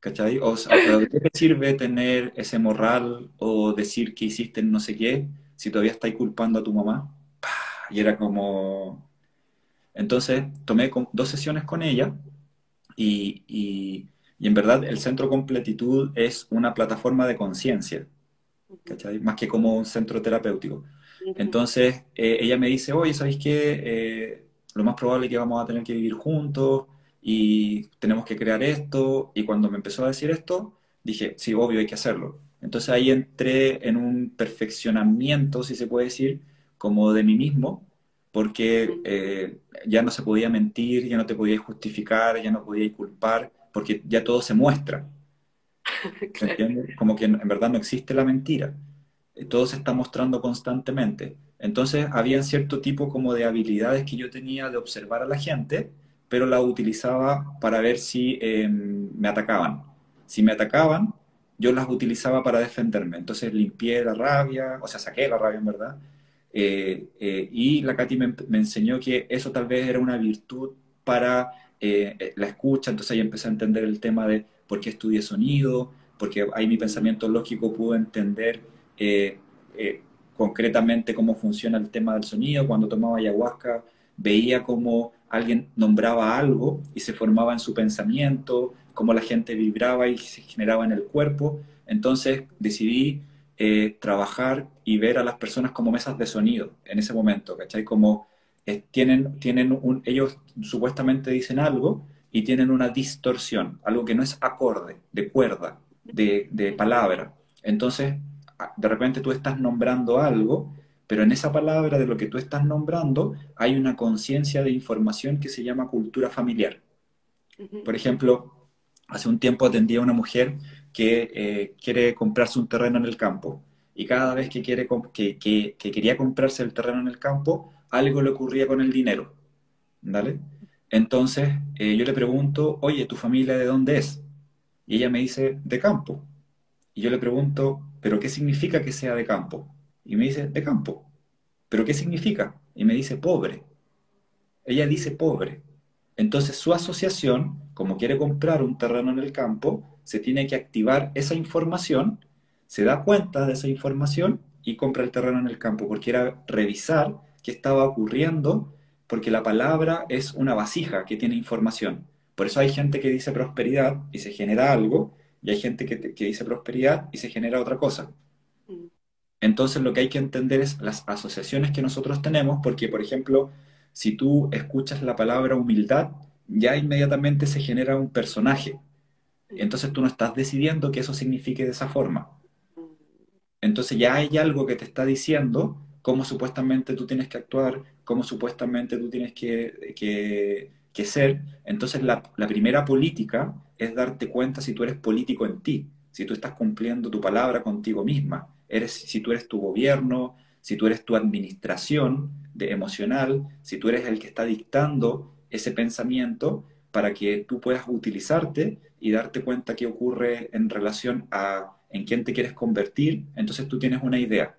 ¿cachai? O sea, ¿pero ¿de qué te sirve tener ese moral o decir que hiciste no sé qué si todavía estáis culpando a tu mamá? ¡Pah! Y era como... Entonces tomé dos sesiones con ella y, y- y en verdad el Centro Completitud es una plataforma de conciencia, ¿cachai? Más que como un centro terapéutico. Entonces eh, ella me dice, oye, ¿sabéis qué? Eh, lo más probable es que vamos a tener que vivir juntos y tenemos que crear esto. Y cuando me empezó a decir esto, dije, sí, obvio, hay que hacerlo. Entonces ahí entré en un perfeccionamiento, si se puede decir, como de mí mismo, porque eh, ya no se podía mentir, ya no te podías justificar, ya no podías culpar, porque ya todo se muestra. ¿Se
Claro.
entiende? Como que en en verdad no existe la mentira. Eh, Todo se está mostrando constantemente. Entonces, había cierto tipo como de habilidades que yo tenía de observar a la gente, pero la utilizaba para ver si eh, me atacaban. Si me atacaban, yo las utilizaba para defenderme. Entonces, limpié la rabia, o sea, saqué la rabia en verdad. Eh, eh, y la Katy me, me enseñó que eso tal vez era una virtud para eh, la escucha. Entonces, ahí empecé a entender el tema de por qué estudié sonido, porque ahí mi pensamiento lógico pudo entender concretamente cómo funciona el tema del sonido. Cuando tomaba ayahuasca, veía cómo alguien nombraba algo y se formaba en su pensamiento, cómo la gente vibraba y se generaba en el cuerpo. Entonces decidí eh, trabajar y ver a las personas como mesas de sonido en ese momento, ¿cachai? Como eh, tienen, tienen ellos supuestamente dicen algo y tienen una distorsión, algo que no es acorde, de cuerda, de palabra. Entonces, de repente tú estás nombrando algo, pero en esa palabra de lo que tú estás nombrando hay una conciencia de información que se llama cultura familiar. Por ejemplo, hace un tiempo atendí a una mujer que eh, quiere comprarse un terreno en el campo y cada vez que, quiere, que, que, que quería comprarse el terreno en el campo, algo le ocurría con el dinero. ¿Vale? Entonces eh, yo le pregunto, oye, ¿tu familia de dónde es? Y ella me dice, de campo. Y yo le pregunto, ¿pero qué significa que sea de campo? Y me dice, de campo. ¿Pero qué significa? Y me dice, pobre. Ella dice pobre. Entonces su asociación, como quiere comprar un terreno en el campo, se tiene que activar esa información, se da cuenta de esa información y compra el terreno en el campo, porque era revisar qué estaba ocurriendo, porque la palabra es una vasija que tiene información. Por eso hay gente que dice prosperidad y se genera algo, y hay gente que, que dice prosperidad y se genera otra cosa. Entonces lo que hay que entender es las asociaciones que nosotros tenemos, porque por ejemplo, si tú escuchas la palabra humildad, ya inmediatamente se genera un personaje. Entonces tú no estás decidiendo que eso signifique de esa forma. Entonces ya hay algo que te está diciendo cómo supuestamente tú tienes que actuar, cómo supuestamente tú tienes que, que- ser. Entonces la primera política es darte cuenta si tú eres político en ti, si tú estás cumpliendo tu palabra contigo misma, eres, si tú eres tu gobierno, si tú eres tu administración de emocional, si tú eres el que está dictando ese pensamiento para que tú puedas utilizarte y darte cuenta qué ocurre en relación a en quién te quieres convertir, entonces tú tienes una idea.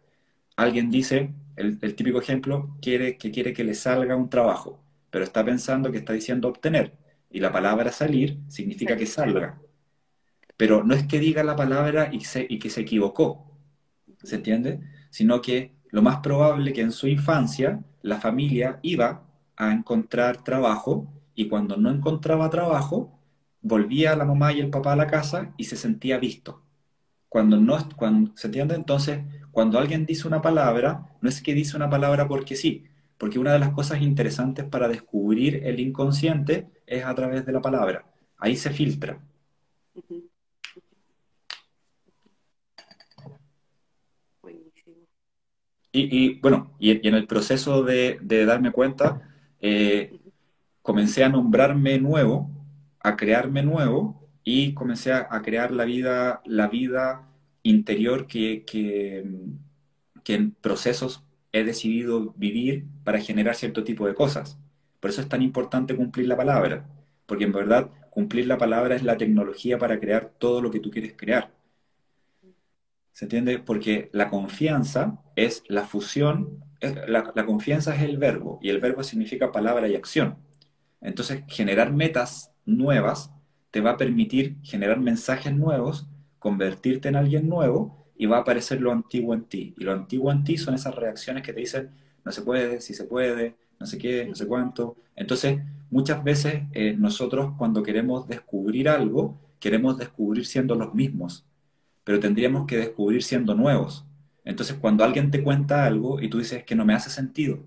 Alguien dice, el, el típico ejemplo, quiere, que quiere que le salga un trabajo, pero está pensando que está diciendo obtener, y la palabra salir significa que salga. Pero no es que diga la palabra y, se, y que se equivocó, ¿se entiende? Sino que lo más probable que en su infancia la familia iba a encontrar trabajo y cuando no encontraba trabajo, volvía la mamá y el papá a la casa y se sentía visto. Cuando no, ¿se entiende? Entonces, cuando alguien dice una palabra, no es que dice una palabra porque sí, porque una de las cosas interesantes para descubrir el inconsciente es a través de la palabra. Ahí se filtra. Y, bueno, y, en el proceso de, darme cuenta, eh, comencé a nombrarme nuevo, a crearme nuevo y comencé a, crear la vida, la vida interior que, que, que en procesos he decidido vivir para generar cierto tipo de cosas. Por eso es tan importante cumplir la palabra, porque en verdad cumplir la palabra es la tecnología para crear todo lo que tú quieres crear. ¿Se entiende? Porque la confianza es la fusión, la, confianza es el verbo y el verbo significa palabra y acción. Entonces, generar metas nuevas te va a permitir generar mensajes nuevos, convertirte en alguien nuevo y va a aparecer lo antiguo en ti. Y lo antiguo en ti son esas reacciones que te dicen, no se puede, si se puede, no sé qué, no sé cuánto. Entonces, muchas veces eh, nosotros cuando queremos descubrir algo, queremos descubrir siendo los mismos pero tendríamos que descubrir siendo nuevos. Entonces, cuando alguien te cuenta algo y tú dices que no me hace sentido,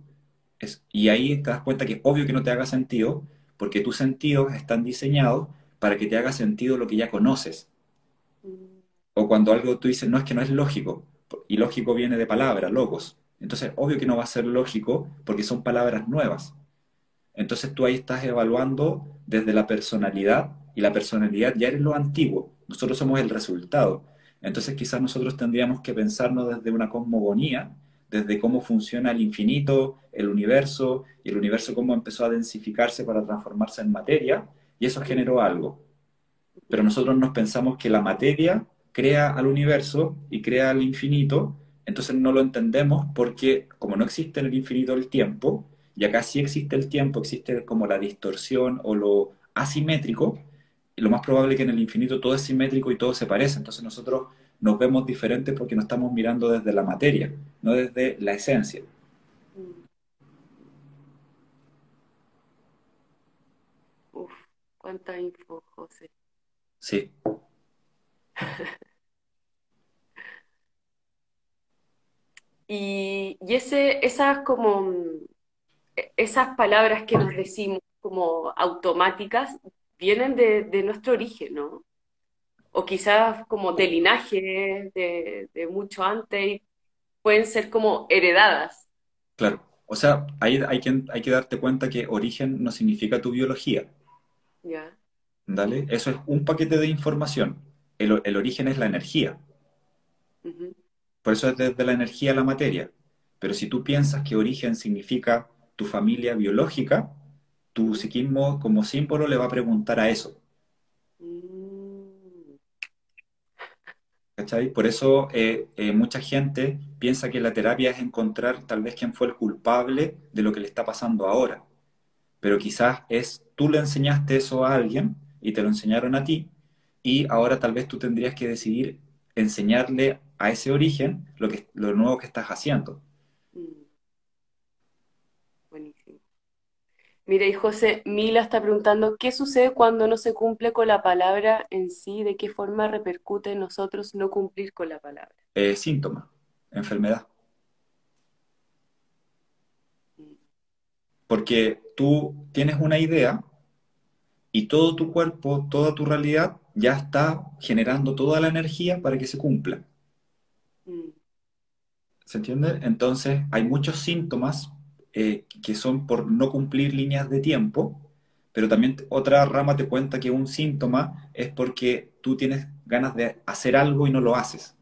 es, y ahí te das cuenta que es obvio que no te haga sentido, porque tus sentidos están diseñados para que te haga sentido lo que ya conoces. O cuando algo tú dices, no es que no es lógico, y lógico viene de palabra, logos. Entonces, obvio que no va a ser lógico porque son palabras nuevas. Entonces tú ahí estás evaluando desde la personalidad, y la personalidad ya es lo antiguo. Nosotros somos el resultado. Entonces quizás nosotros tendríamos que pensarnos desde una cosmogonía, desde cómo funciona el infinito, el universo, y el universo cómo empezó a densificarse para transformarse en materia, y eso generó algo. Pero nosotros nos pensamos que la materia crea al universo y crea al infinito, entonces no lo entendemos porque como no existe en el infinito el tiempo, y acá sí existe el tiempo, existe como la distorsión o lo asimétrico, lo más probable es que en el infinito todo es simétrico y todo se parece. Entonces nosotros nos vemos diferentes porque no estamos mirando desde la materia, no desde la esencia.
Uf, cuánta info, José.
Sí.
y, y ese, esas como esas palabras que nos decimos como automáticas, vienen de, nuestro origen, ¿no? O quizás como de linaje, de, mucho antes, y pueden ser como heredadas.
Claro, o sea, hay, hay, que, hay que darte cuenta que origen no significa tu biología.
Ya.
¿Dale? Eso es un paquete de información. El, origen es la energía. Por eso es desde la energía a la materia. Pero si tú piensas que origen significa tu familia biológica, tu psiquismo como símbolo le va a preguntar a eso. ¿Cachai? Por eso eh, eh, mucha gente piensa que la terapia es encontrar tal vez quién fue el culpable de lo que le está pasando ahora. Pero quizás es tú le enseñaste eso a alguien y te lo enseñaron a ti y ahora tal vez tú tendrías que decidir enseñarle a ese origen lo, que, lo nuevo que estás haciendo.
Mira, y José Mila está preguntando, ¿qué sucede cuando no se cumple con la palabra en sí? ¿De qué forma repercute en nosotros no cumplir con la palabra?
Eh, síntoma, enfermedad. Porque tú tienes una idea y todo tu cuerpo, toda tu realidad ya está generando toda la energía para que se cumpla. Mm. ¿Se entiende? Entonces hay muchos síntomas eh, que son por no cumplir líneas de tiempo, pero también otra rama te cuenta que un síntoma es porque tú tienes ganas de hacer algo y no lo haces.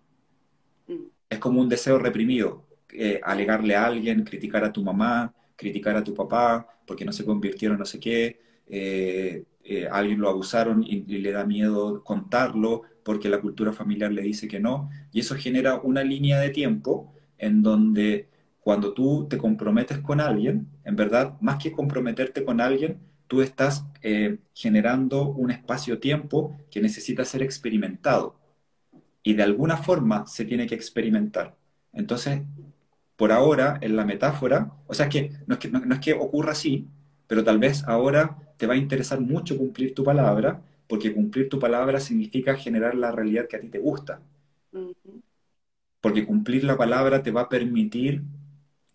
Mm. Es como un deseo reprimido, eh, alegarle a alguien, criticar a tu mamá, criticar a tu papá, porque no se convirtieron no sé qué, eh, alguien lo abusaron y, y, le da miedo contarlo porque la cultura familiar le dice que no, y eso genera una línea de tiempo en donde cuando tú te comprometes con alguien, en verdad, más que comprometerte con alguien, tú estás eh, generando un espacio-tiempo que necesita ser experimentado. Y de alguna forma se tiene que experimentar. Entonces, por ahora, en la metáfora, o sea, que no, es que no, es que ocurra así, pero tal vez ahora te va a interesar mucho cumplir tu palabra, porque cumplir tu palabra significa generar la realidad que a ti te gusta. Porque cumplir la palabra te va a permitir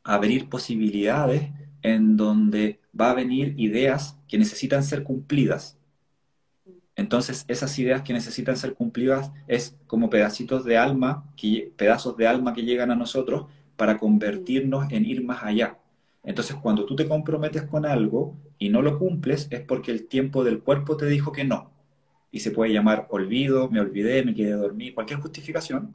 abrir posibilidades en donde va a venir ideas que necesitan ser cumplidas. Entonces, esas ideas que necesitan ser cumplidas es como pedacitos de alma, que, pedazos de alma que llegan a nosotros para convertirnos en ir más allá. Entonces, cuando tú te comprometes con algo y no lo cumples, es porque el tiempo del cuerpo te dijo que no. Y se puede llamar olvido, me olvidé, me quedé dormir, cualquier justificación.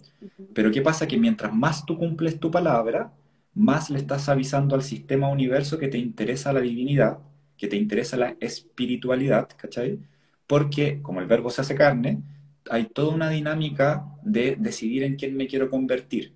Pero ¿qué pasa? Que mientras más tú cumples tu palabra, más le estás avisando al sistema universo que te interesa la divinidad, que te interesa la espiritualidad, ¿cachai? Porque como el verbo se hace carne, hay toda una dinámica de decidir en quién me quiero convertir.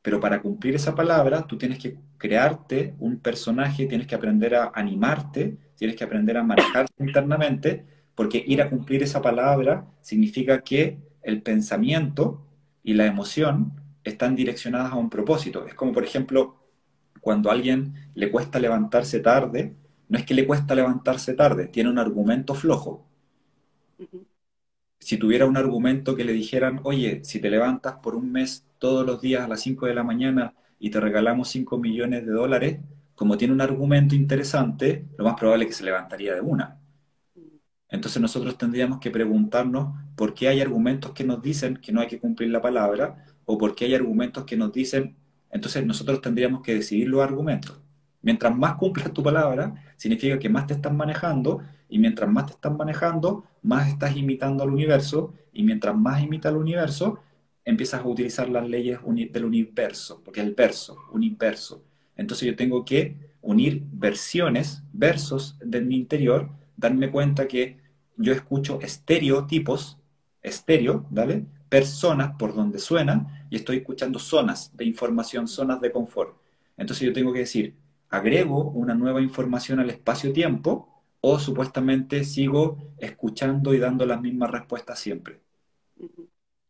Pero para cumplir esa palabra, tú tienes que crearte un personaje, tienes que aprender a animarte, tienes que aprender a manejarte internamente, porque ir a cumplir esa palabra significa que el pensamiento y la emoción están direccionadas a un propósito. Es como, por ejemplo, cuando a alguien le cuesta levantarse tarde, no es que le cuesta levantarse tarde, tiene un argumento flojo. Si tuviera un argumento que le dijeran, oye, si te levantas por un mes todos los días a las 5 de la mañana y te regalamos 5 millones de dólares, como tiene un argumento interesante, lo más probable es que se levantaría de una. Entonces nosotros tendríamos que preguntarnos por qué hay argumentos que nos dicen que no hay que cumplir la palabra o por qué hay argumentos que nos dicen, entonces nosotros tendríamos que decidir los argumentos. Mientras más cumplas tu palabra, significa que más te estás manejando y mientras más te estás manejando, más estás imitando al universo y mientras más imita al universo, empiezas a utilizar las leyes del universo, porque es el verso, universo. Entonces yo tengo que unir versiones, versos de mi interior, darme cuenta que yo escucho estereotipos, estéreo, ¿vale? Personas por donde suenan y estoy escuchando zonas de información, zonas de confort. Entonces yo tengo que decir, agrego una nueva información al espacio-tiempo o supuestamente sigo escuchando y dando las mismas respuestas siempre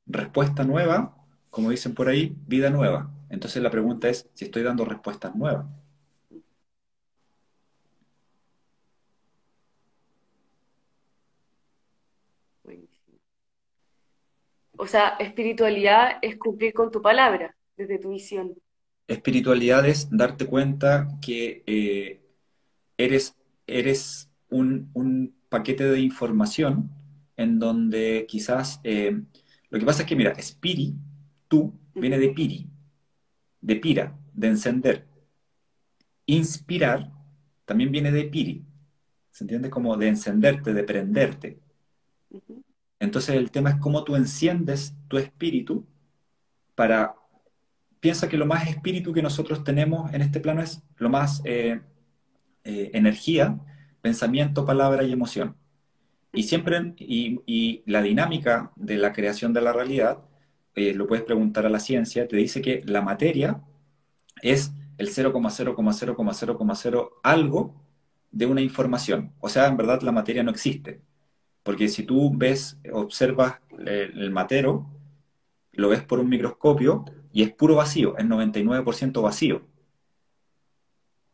respuesta nueva, como dicen por ahí, vida nueva. Entonces la pregunta es si estoy dando respuestas nuevas.
O sea, espiritualidad es cumplir con tu palabra, desde tu visión.
Espiritualidad es darte cuenta que eh, eres, eres un, paquete de información en donde quizás eh, lo que pasa es que, mira, espiri, tú, viene de piri, de pira, de encender. Inspirar también viene de piri. ¿Se entiende? Como de encenderte, de prenderte. Entonces el tema es cómo tú enciendes tu espíritu para... Piensa que lo más espíritu que nosotros tenemos en este plano es lo más eh, eh, energía, pensamiento, palabra y emoción. Y siempre, y, la dinámica de la creación de la realidad, eh, lo puedes preguntar a la ciencia, te dice que la materia es el 0,0,0,0,0 algo de una información. O sea, en verdad la materia no existe. Porque si tú ves, observas el, matero, lo ves por un microscopio y es puro vacío, es 99% vacío.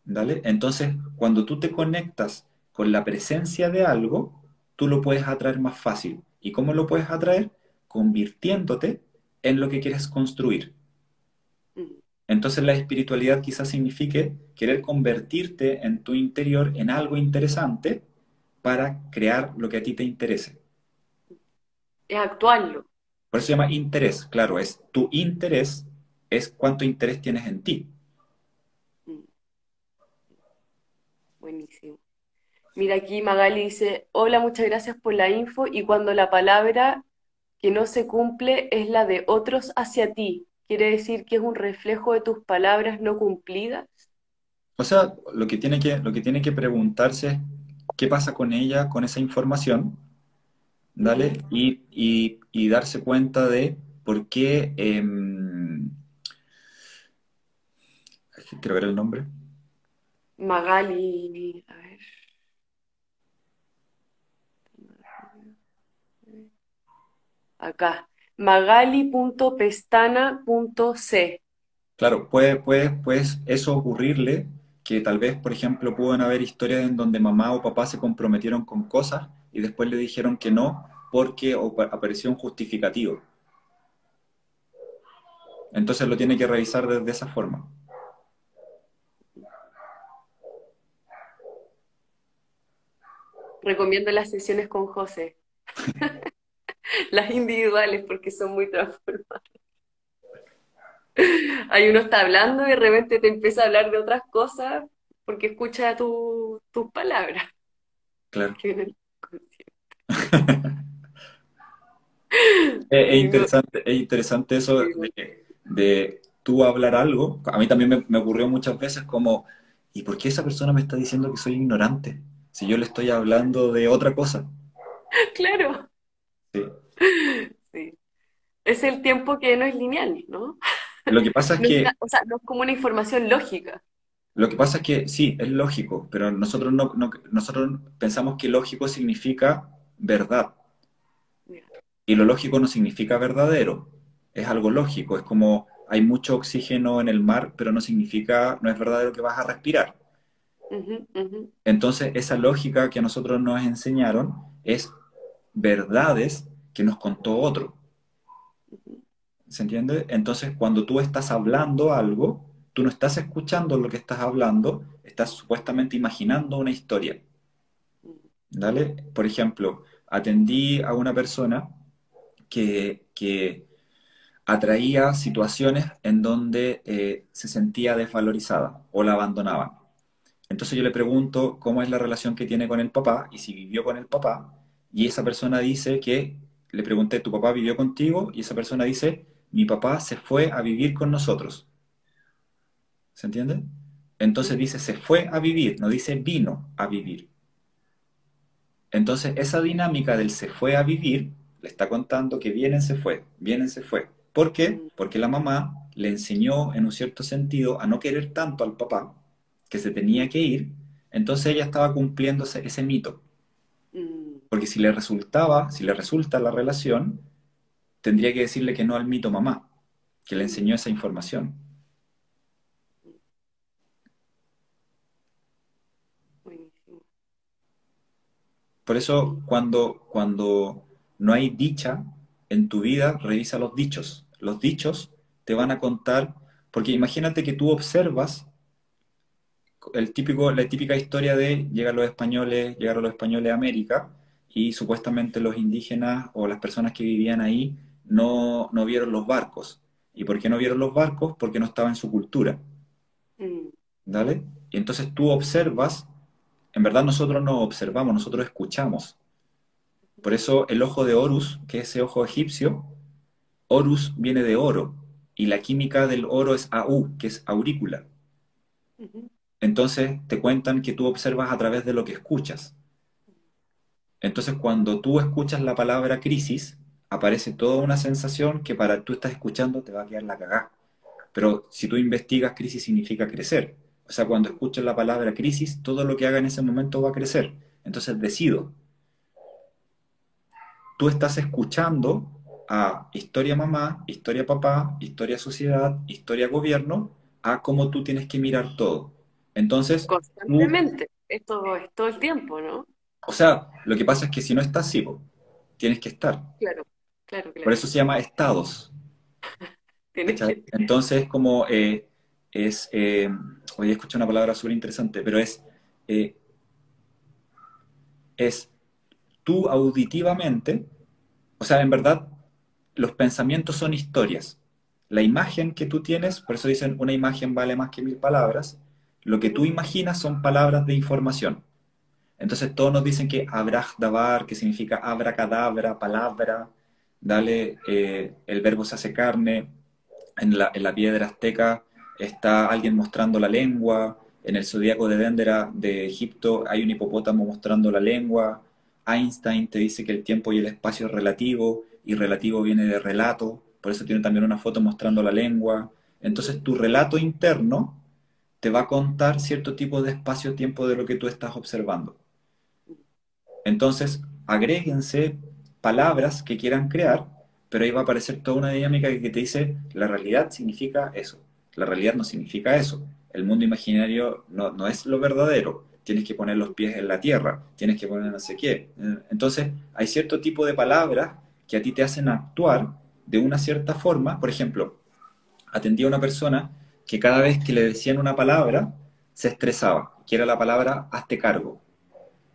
¿Vale? Entonces, cuando tú te conectas con la presencia de algo, tú lo puedes atraer más fácil. ¿Y cómo lo puedes atraer? Convirtiéndote en lo que quieres construir. Entonces la espiritualidad quizás signifique querer convertirte en tu interior en algo interesante para crear lo que a ti te interese.
Es actuarlo.
Por eso se llama interés, claro, es tu interés, es cuánto interés tienes en ti. Mm.
Buenísimo. Mira aquí Magali dice, hola, muchas gracias por la info y cuando la palabra que no se cumple es la de otros hacia ti, ¿quiere decir que es un reflejo de tus palabras no cumplidas?
O sea, lo que tiene que, lo que, tiene que preguntarse es qué pasa con ella, con esa información, ¿dale? Y, darse cuenta de por qué... Em, quiero ver el nombre.
Magali, a ver. acá, magali.pestana.c.
Claro, puede, puede, pues eso ocurrirle que tal vez, por ejemplo, pueden haber historias en donde mamá o papá se comprometieron con cosas y después le dijeron que no porque apareció un justificativo. Entonces lo tiene que revisar de esa forma.
Recomiendo las sesiones con José. las individuales porque son muy transformadas. Ahí uno está hablando y de repente te empieza a hablar de otras cosas porque escucha tu- tus palabras.
Claro. Es, es interesante, es interesante eso de, de tú hablar algo. A mí también me, me ocurrió muchas veces como, ¿y por qué esa persona me está diciendo que soy ignorante? Si yo le estoy hablando de otra cosa.
Claro,
Sí.
sí. Es el tiempo que no es lineal, ¿no?
Lo que pasa es que,
o sea, no es como una información lógica.
lo que pasa es que sí, es lógico, pero nosotros no, no- nosotros pensamos que lógico significa verdad. Y lo lógico no significa verdadero. Es algo lógico. Es como hay mucho oxígeno en el mar, pero no significa, no es verdadero que vas a respirar. Entonces, esa lógica que a nosotros nos enseñaron es verdades que nos contó otro. ¿Se entiende? Entonces, cuando tú estás hablando algo, tú no estás escuchando lo que estás hablando, estás supuestamente imaginando una historia. ¿Dale? Por ejemplo, atendí a una persona que, que atraía situaciones en donde eh, se sentía desvalorizada o la abandonaban. Entonces yo le pregunto cómo es la relación que tiene con el papá y si vivió con el papá. Y esa persona dice que, le pregunté, ¿tu papá vivió contigo? Y esa persona dice, mi papá se fue a vivir con nosotros. ¿Se entiende? Entonces dice, se fue a vivir, no dice vino a vivir. Entonces esa dinámica del se fue a vivir le está contando que vienen se fue, vienen se fue. ¿Por qué? Porque la mamá le enseñó en un cierto sentido a no querer tanto al papá, que se tenía que ir, entonces ella estaba cumpliendo ese, ese mito.
Mm,
Porque si le resultaba, si le resulta la relación, tendría que decirle que no al mito mamá, que le enseñó esa información. Por eso, cuando, cuando no hay dicha en tu vida, revisa los dichos. Los dichos te van a contar, porque imagínate que tú observas el típico, la típica historia de llegan los españoles, llegaron los españoles a América y supuestamente los indígenas o las personas que vivían ahí no, no vieron los barcos. ¿Y por qué no vieron los barcos? Porque no estaba en su cultura.
Mm,
¿Dale? Y entonces tú observas, en verdad nosotros no observamos, nosotros escuchamos. Por eso el ojo de Horus, que es ese ojo egipcio, Horus viene de oro, y la química del oro es AU, que es aurícula. Entonces te cuentan que tú observas a través de lo que escuchas. Entonces cuando tú escuchas la palabra crisis, aparece toda una sensación que para tú estás escuchando te va a quedar la cagá. Pero si tú investigas, crisis significa crecer. O sea, cuando escuchas la palabra crisis, todo lo que haga en ese momento va a crecer. Entonces decido. Tú estás escuchando a historia mamá, historia papá, historia sociedad, historia gobierno, a cómo tú tienes que mirar todo. Entonces, tú,
Constantemente. Esto es todo el tiempo, ¿no?
o sea, lo que pasa es que si no estás, sí, tienes que estar.
Claro, claro,
Por eso se llama estados. Entonces, como eh, es, eh, hoy escuché una palabra súper interesante, pero es, eh, es tú auditivamente, o sea, en verdad, los pensamientos son historias. La imagen que tú tienes, por eso dicen una imagen vale más que mil palabras, lo que tú imaginas son palabras de información. Entonces todos nos dicen que abrahdabar, que significa abracadabra, palabra, dale, el verbo se hace carne, en la, en la piedra azteca está alguien mostrando la lengua, en el zodíaco de Dendera de Egipto hay un hipopótamo mostrando la lengua, Einstein te dice que el tiempo y el espacio es relativo, y relativo viene de relato, por eso tiene también una foto mostrando la lengua. Entonces tu relato interno te va a contar cierto tipo de espacio-tiempo de lo que tú estás observando. Entonces, agréguense palabras que quieran crear, pero ahí va a aparecer toda una dinámica que te dice, la realidad significa eso, la realidad no significa eso, el mundo imaginario no, no es lo verdadero, tienes que poner los pies en la tierra, tienes que poner no sé qué. Entonces, hay cierto tipo de palabras que a ti te hacen actuar de una cierta forma. Por ejemplo, atendí a una persona que cada vez que le decían una palabra, se estresaba, que era la palabra hazte cargo.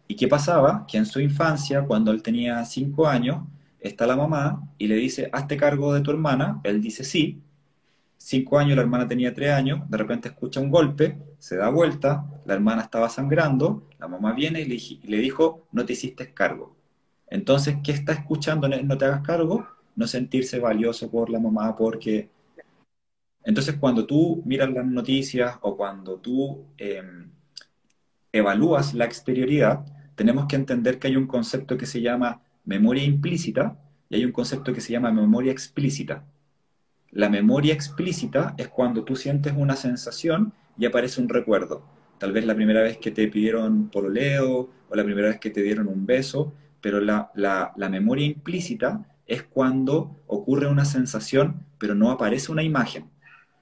¿Y qué pasaba? Que en su infancia, cuando él tenía cinco años, está la mamá y le dice, hazte cargo de tu hermana, él dice sí, cinco años, la hermana tenía tres años, de repente escucha un golpe, se da vuelta, la hermana estaba sangrando, la mamá viene y le, dijo, no te hiciste cargo. Entonces, ¿qué está escuchando? No te hagas cargo, no sentirse valioso por la mamá porque... Entonces, cuando tú miras las noticias o cuando tú em, evalúas la exterioridad, tenemos que entender que hay un concepto que se llama memoria implícita y hay un concepto que se llama memoria explícita. La memoria explícita es cuando tú sientes una sensación y aparece un recuerdo. Tal vez la primera vez que te pidieron pololeo o la primera vez que te dieron un beso, pero la, la memoria implícita es cuando ocurre una sensación, pero no aparece una imagen.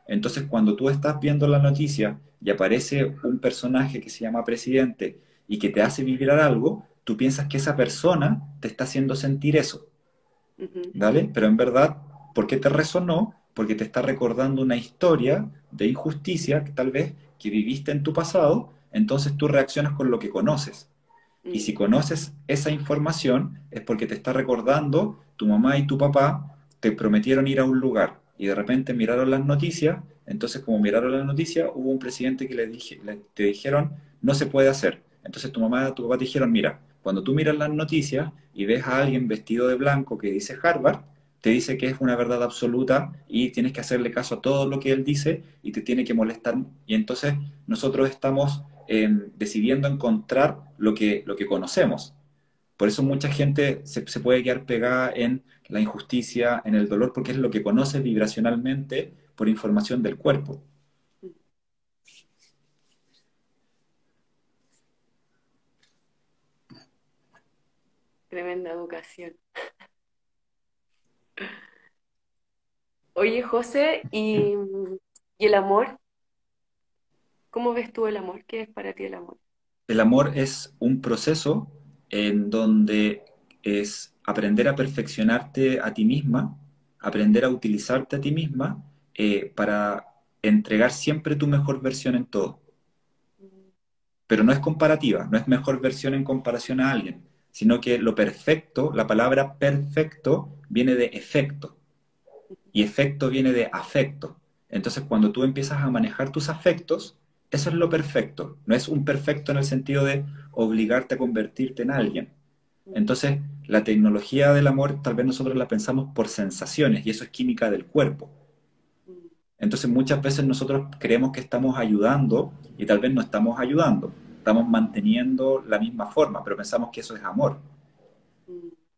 Entonces, cuando tú estás viendo la noticia y aparece un personaje que se llama presidente y que te hace vibrar algo, tú piensas que esa persona te está haciendo sentir eso. ¿Vale? Pero en verdad, ¿por qué te resonó? porque te está recordando una historia de injusticia que tal vez que viviste en tu pasado, entonces tú reaccionas con lo que conoces. Y si mm. conoces esa información es porque te está recordando tu mamá y tu papá te prometieron ir a un lugar y de repente miraron las noticias, entonces como miraron las noticias hubo un presidente que le, te dijeron no se puede hacer. Entonces tu mamá tu papá te dijeron, mira, cuando tú miras las noticias y ves a alguien vestido de blanco que dice Harvard, te dice que es una verdad absoluta y tienes que hacerle caso a todo lo que él dice y te tiene que molestar. Y entonces nosotros estamos em, decidiendo encontrar lo que, lo que conocemos. Por eso mucha gente se, se, puede quedar pegada en la injusticia, en el dolor, porque es lo que conoce vibracionalmente por información del cuerpo.
Tremenda educación. Oye, José, ¿y, el amor? ¿Cómo ves tú el amor? ¿Qué es para ti el amor?
El amor es un proceso en donde es aprender a perfeccionarte a ti misma, aprender a utilizarte a ti misma eh, para entregar siempre tu mejor versión en todo. Pero no es comparativa, no es mejor versión en comparación a alguien, sino que lo perfecto, la palabra perfecto, viene de efecto y efecto viene de afecto. Entonces, cuando tú empiezas a manejar tus afectos, eso es lo perfecto. No es un perfecto en el sentido de obligarte a convertirte en alguien. Entonces, la tecnología del amor tal vez nosotros la pensamos por sensaciones y eso es química del cuerpo. Entonces, muchas veces nosotros creemos que estamos ayudando y tal vez no estamos ayudando. Estamos manteniendo la misma forma, pero pensamos que eso es amor.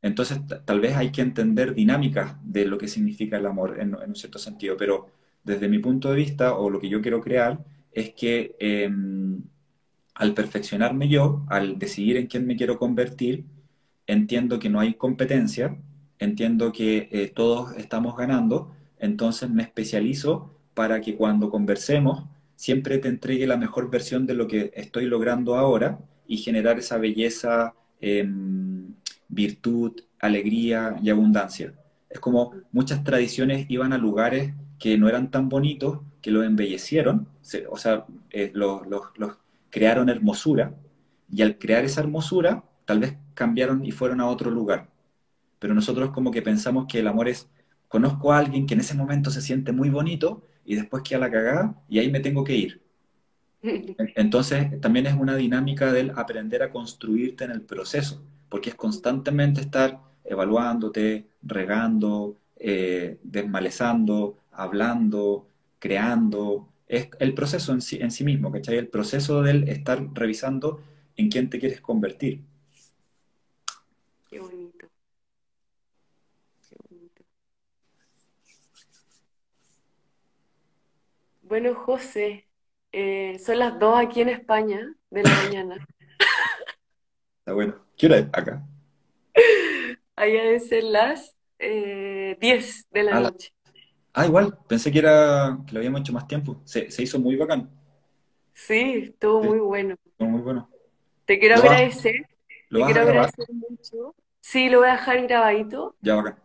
Entonces, tal vez hay que entender dinámicas de lo que significa el amor en, un cierto sentido, pero desde mi punto de vista, o lo que yo quiero crear, es que em, al perfeccionarme yo, al decidir en quién me quiero convertir, entiendo que no hay competencia, entiendo que eh, todos estamos ganando, entonces me especializo para que cuando conversemos siempre te entregue la mejor versión de lo que estoy logrando ahora y generar esa belleza em, virtud, alegría y abundancia. Es como muchas tradiciones iban a lugares que no eran tan bonitos, que los embellecieron, o sea, eh, los, crearon hermosura, y al crear esa hermosura, tal vez cambiaron y fueron a otro lugar. Pero nosotros como que pensamos que el amor es, conozco a alguien que en ese momento se siente muy bonito y después queda la cagada y ahí me tengo que ir. Entonces, también es una dinámica del aprender a construirte en el proceso porque es constantemente estar evaluándote, regando, eh, desmalezando, hablando, creando. Es el proceso en sí, en sí mismo, ¿cachai? El proceso del estar revisando en quién te quieres convertir.
Qué bonito. Qué bonito. Bueno, José, eh, son las dos aquí en España de la mañana.
Está bueno. ¿Qué hora es acá?
Allá deben ser las eh, 10 de la
Ah,
noche.
ah, igual, pensé que era que lo habíamos hecho más tiempo. Se, se hizo muy bacán.
Sí, estuvo
Sí,
muy bueno.
estuvo muy bueno.
Te quiero
¿Lo vas,
agradecer,
lo
te quiero agradecer mucho. Sí, lo voy a dejar grabadito.
Ya bacán.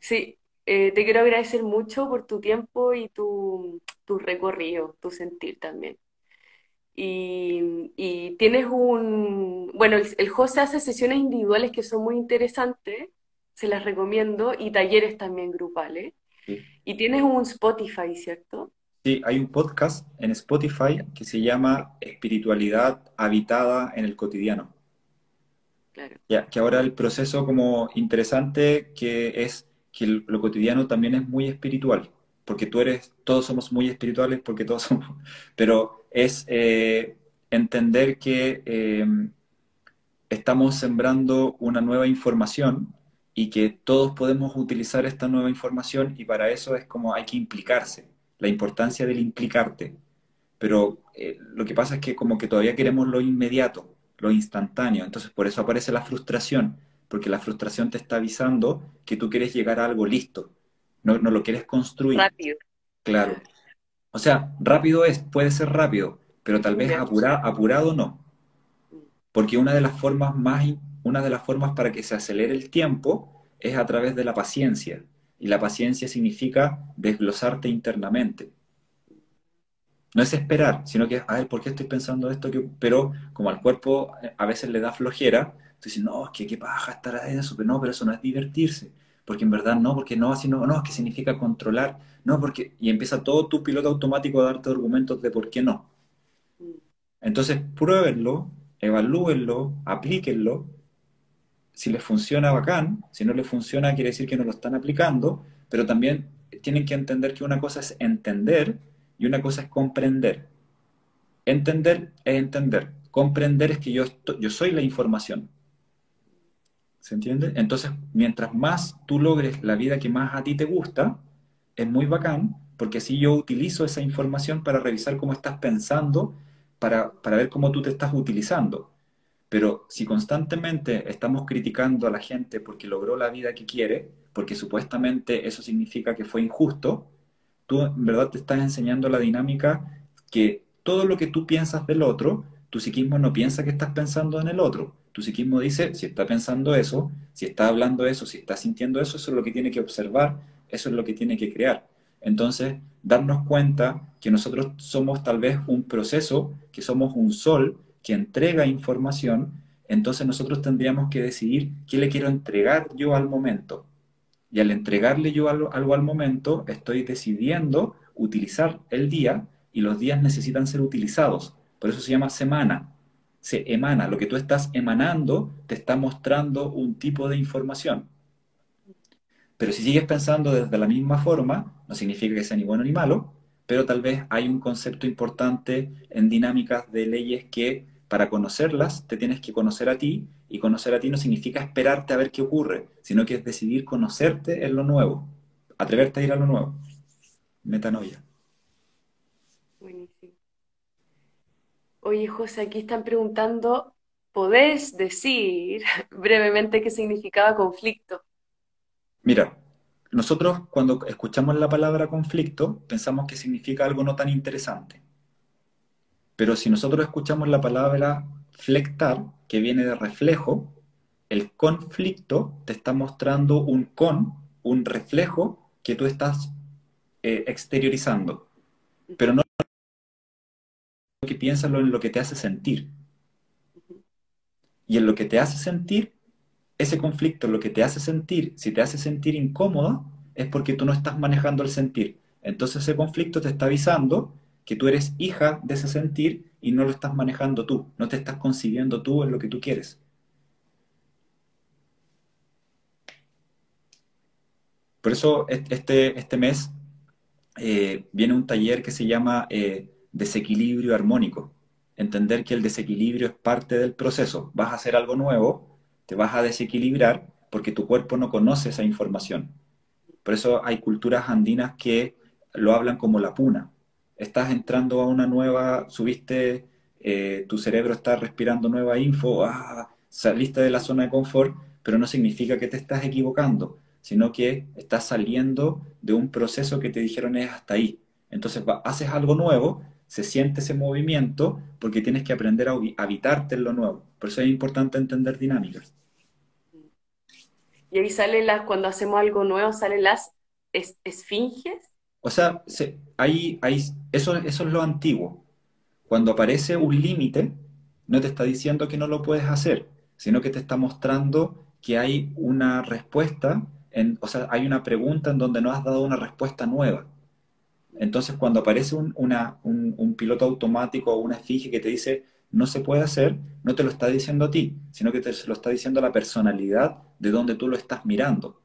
Sí, eh, te quiero agradecer mucho por tu tiempo y tu, tu recorrido, tu sentir también. Y, y tienes un, bueno, el, el José hace sesiones individuales que son muy interesantes, se las recomiendo, y talleres también grupales. Y tienes un Spotify, ¿cierto?
Sí, hay un podcast en Spotify que se llama Espiritualidad habitada en el cotidiano.
Claro.
Ya, que ahora el proceso como interesante que es que lo cotidiano también es muy espiritual, porque tú eres, todos somos muy espirituales porque todos somos, pero es eh, entender que eh, estamos sembrando una nueva información y que todos podemos utilizar esta nueva información y para eso es como hay que implicarse, la importancia del implicarte. Pero eh, lo que pasa es que como que todavía queremos lo inmediato, lo instantáneo, entonces por eso aparece la frustración, porque la frustración te está avisando que tú quieres llegar a algo listo, no, no lo quieres construir.
Rápido.
Claro. O sea, rápido es, puede ser rápido, pero tal vez apura, apurado no. Porque una de las formas más, una de las formas para que se acelere el tiempo es a través de la paciencia. Y la paciencia significa desglosarte internamente. No es esperar, sino que, a ver, ¿por qué estoy pensando esto? Pero como al cuerpo eh, a veces le da flojera, tú dices, no, es que qué paja estar en eso, pero no, pero eso no es divertirse. Porque en verdad no, porque no, así no, no, es que significa controlar, no, porque, y empieza todo tu piloto automático a darte argumentos de por qué no. Entonces, pruébenlo, evalúenlo, aplíquenlo. Si les funciona, bacán. Si no les funciona, quiere decir que no lo están aplicando. Pero también tienen que entender que una cosa es entender y una cosa es comprender. Entender es entender. Comprender es que yo, yo soy la información. ¿Se entiende? Entonces, mientras más tú logres la vida que más a ti te gusta, es muy bacán, porque así yo utilizo esa información para revisar cómo estás pensando para, ver cómo tú te estás utilizando. Pero si constantemente estamos criticando a la gente porque logró la vida que quiere, porque supuestamente eso significa que fue injusto, tú en verdad te estás enseñando la dinámica que todo lo que tú piensas del otro, tu psiquismo no piensa que estás pensando en el otro. Tu psiquismo dice, si está pensando eso, si está hablando eso, si está sintiendo eso, eso es lo que tiene que observar, eso es lo que tiene que crear. Entonces, darnos cuenta que nosotros somos tal vez un proceso, que somos un sol que entrega información, entonces nosotros tendríamos que decidir qué le quiero entregar yo al momento. Y al entregarle yo algo, al momento, estoy decidiendo utilizar el día y los días necesitan ser utilizados. Por eso se llama semana. Se emana. Lo que tú estás emanando te está mostrando un tipo de información. Pero si sigues pensando desde la misma forma, no significa que sea ni bueno ni malo, pero tal vez hay un concepto importante en dinámicas de leyes que para conocerlas te tienes que conocer a ti y conocer a ti no significa esperarte a ver qué ocurre, sino que es decidir conocerte en lo nuevo, atreverte a ir a lo nuevo. Metanoia.
Buenísimo. Oye, José, aquí están preguntando, ¿podés decir brevemente qué significaba conflicto?
Mira, nosotros cuando escuchamos la palabra conflicto pensamos que significa algo no tan interesante. Pero si nosotros escuchamos la palabra flectar, que viene de reflejo, el conflicto te está mostrando un con, un reflejo que tú estás eh, exteriorizando. Pero no lo que piénsalo en lo que te hace sentir. Y en lo que te hace sentir ese conflicto lo que te hace sentir, si te hace sentir incómoda, es porque tú no estás manejando el sentir. Entonces ese conflicto te está avisando que tú eres hija de ese sentir y no lo estás manejando tú, no te estás concibiendo tú en lo que tú quieres. Por eso este, este mes eh, viene un taller que se llama eh, desequilibrio armónico. Entender que el desequilibrio es parte del proceso. Vas a hacer algo nuevo, te vas a desequilibrar porque tu cuerpo no conoce esa información. Por eso hay culturas andinas que lo hablan como la puna. Estás entrando a una nueva, subiste, eh, tu cerebro está respirando nueva info, ah, saliste de la zona de confort, pero no significa que te estás equivocando, sino que estás saliendo de un proceso que te dijeron es hasta ahí. Entonces haces algo nuevo, se siente ese movimiento porque tienes que aprender a habitarte en lo nuevo. Por eso es importante entender dinámicas.
Y ahí sale las, cuando hacemos algo nuevo, salen las esfinges.
O sea, ahí, ahí, eso, eso es lo antiguo. Cuando aparece un límite, no te está diciendo que no lo puedes hacer, sino que te está mostrando que hay una respuesta o sea, hay una pregunta en donde no has dado una respuesta nueva. Entonces, cuando aparece un, una, un, piloto automático o una esfinge que te dice no se puede hacer, no te lo está diciendo a ti, sino que te lo está diciendo la personalidad de donde tú lo estás mirando.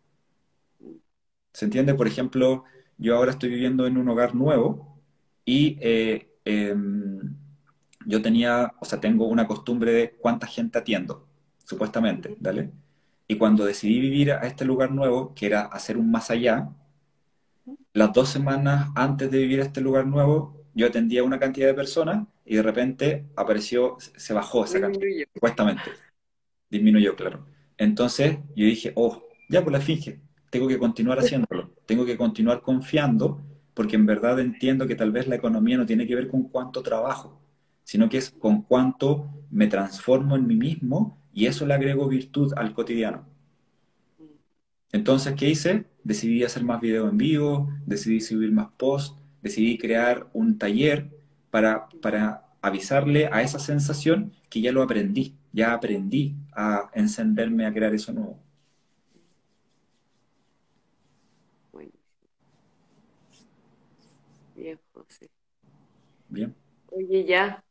¿Se entiende? Por ejemplo, yo ahora estoy viviendo en un hogar nuevo y eh, em, yo tenía, o sea, tengo una costumbre de cuánta gente atiendo, supuestamente, ¿vale? Y cuando decidí vivir a este lugar nuevo, que era hacer un más allá, las dos semanas antes de vivir a este lugar nuevo, yo atendía a una cantidad de personas y de repente apareció, se bajó esa cantidad, supuestamente. Disminuyó, claro. Entonces yo dije, oh, ya pues la finge, tengo que continuar haciéndolo, tengo que continuar confiando, porque en verdad entiendo que tal vez la economía no tiene que ver con cuánto trabajo, sino que es con cuánto me transformo en mí mismo y eso le agrego virtud al cotidiano. Entonces, ¿qué hice? Decidí hacer más videos en vivo, decidí subir más posts, decidí crear un taller para, para avisarle a esa sensación que ya lo aprendí, ya aprendí a encenderme a crear eso nuevo.
Bien, José.
Bien.
Oye, ya.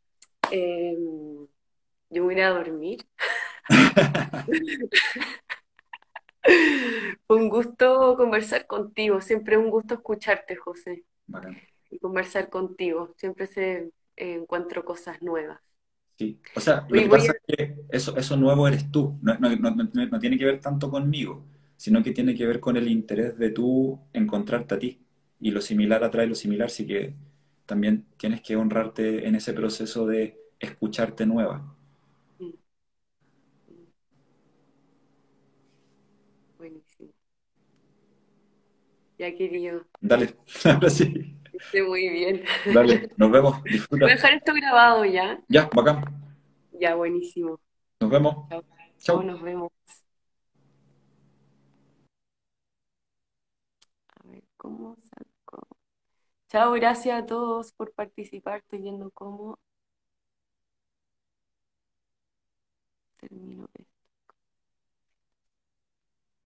Em, yo voy a ir a dormir. un gusto conversar contigo, siempre un gusto escucharte, José. Y conversar contigo, siempre se eh, encuentro cosas nuevas.
Sí, o sea, lo que pasa es que eso, eso nuevo eres tú, no, no, tiene que ver tanto conmigo, sino que tiene que ver con el interés de tú encontrarte a ti. Y lo similar atrae lo similar, así que también tienes que honrarte en ese proceso de escucharte nueva.
Ya, querido.
Dale, ahora sí.
Muy bien.
Dale, nos vemos. Disfruta.
Voy a dejar esto grabado ya.
Ya, bacán.
Ya, buenísimo.
Nos vemos.
Chao. Chao. Nos vemos. A ver, ¿cómo saco? Chao, gracias a todos por participar. Estoy viendo cómo termino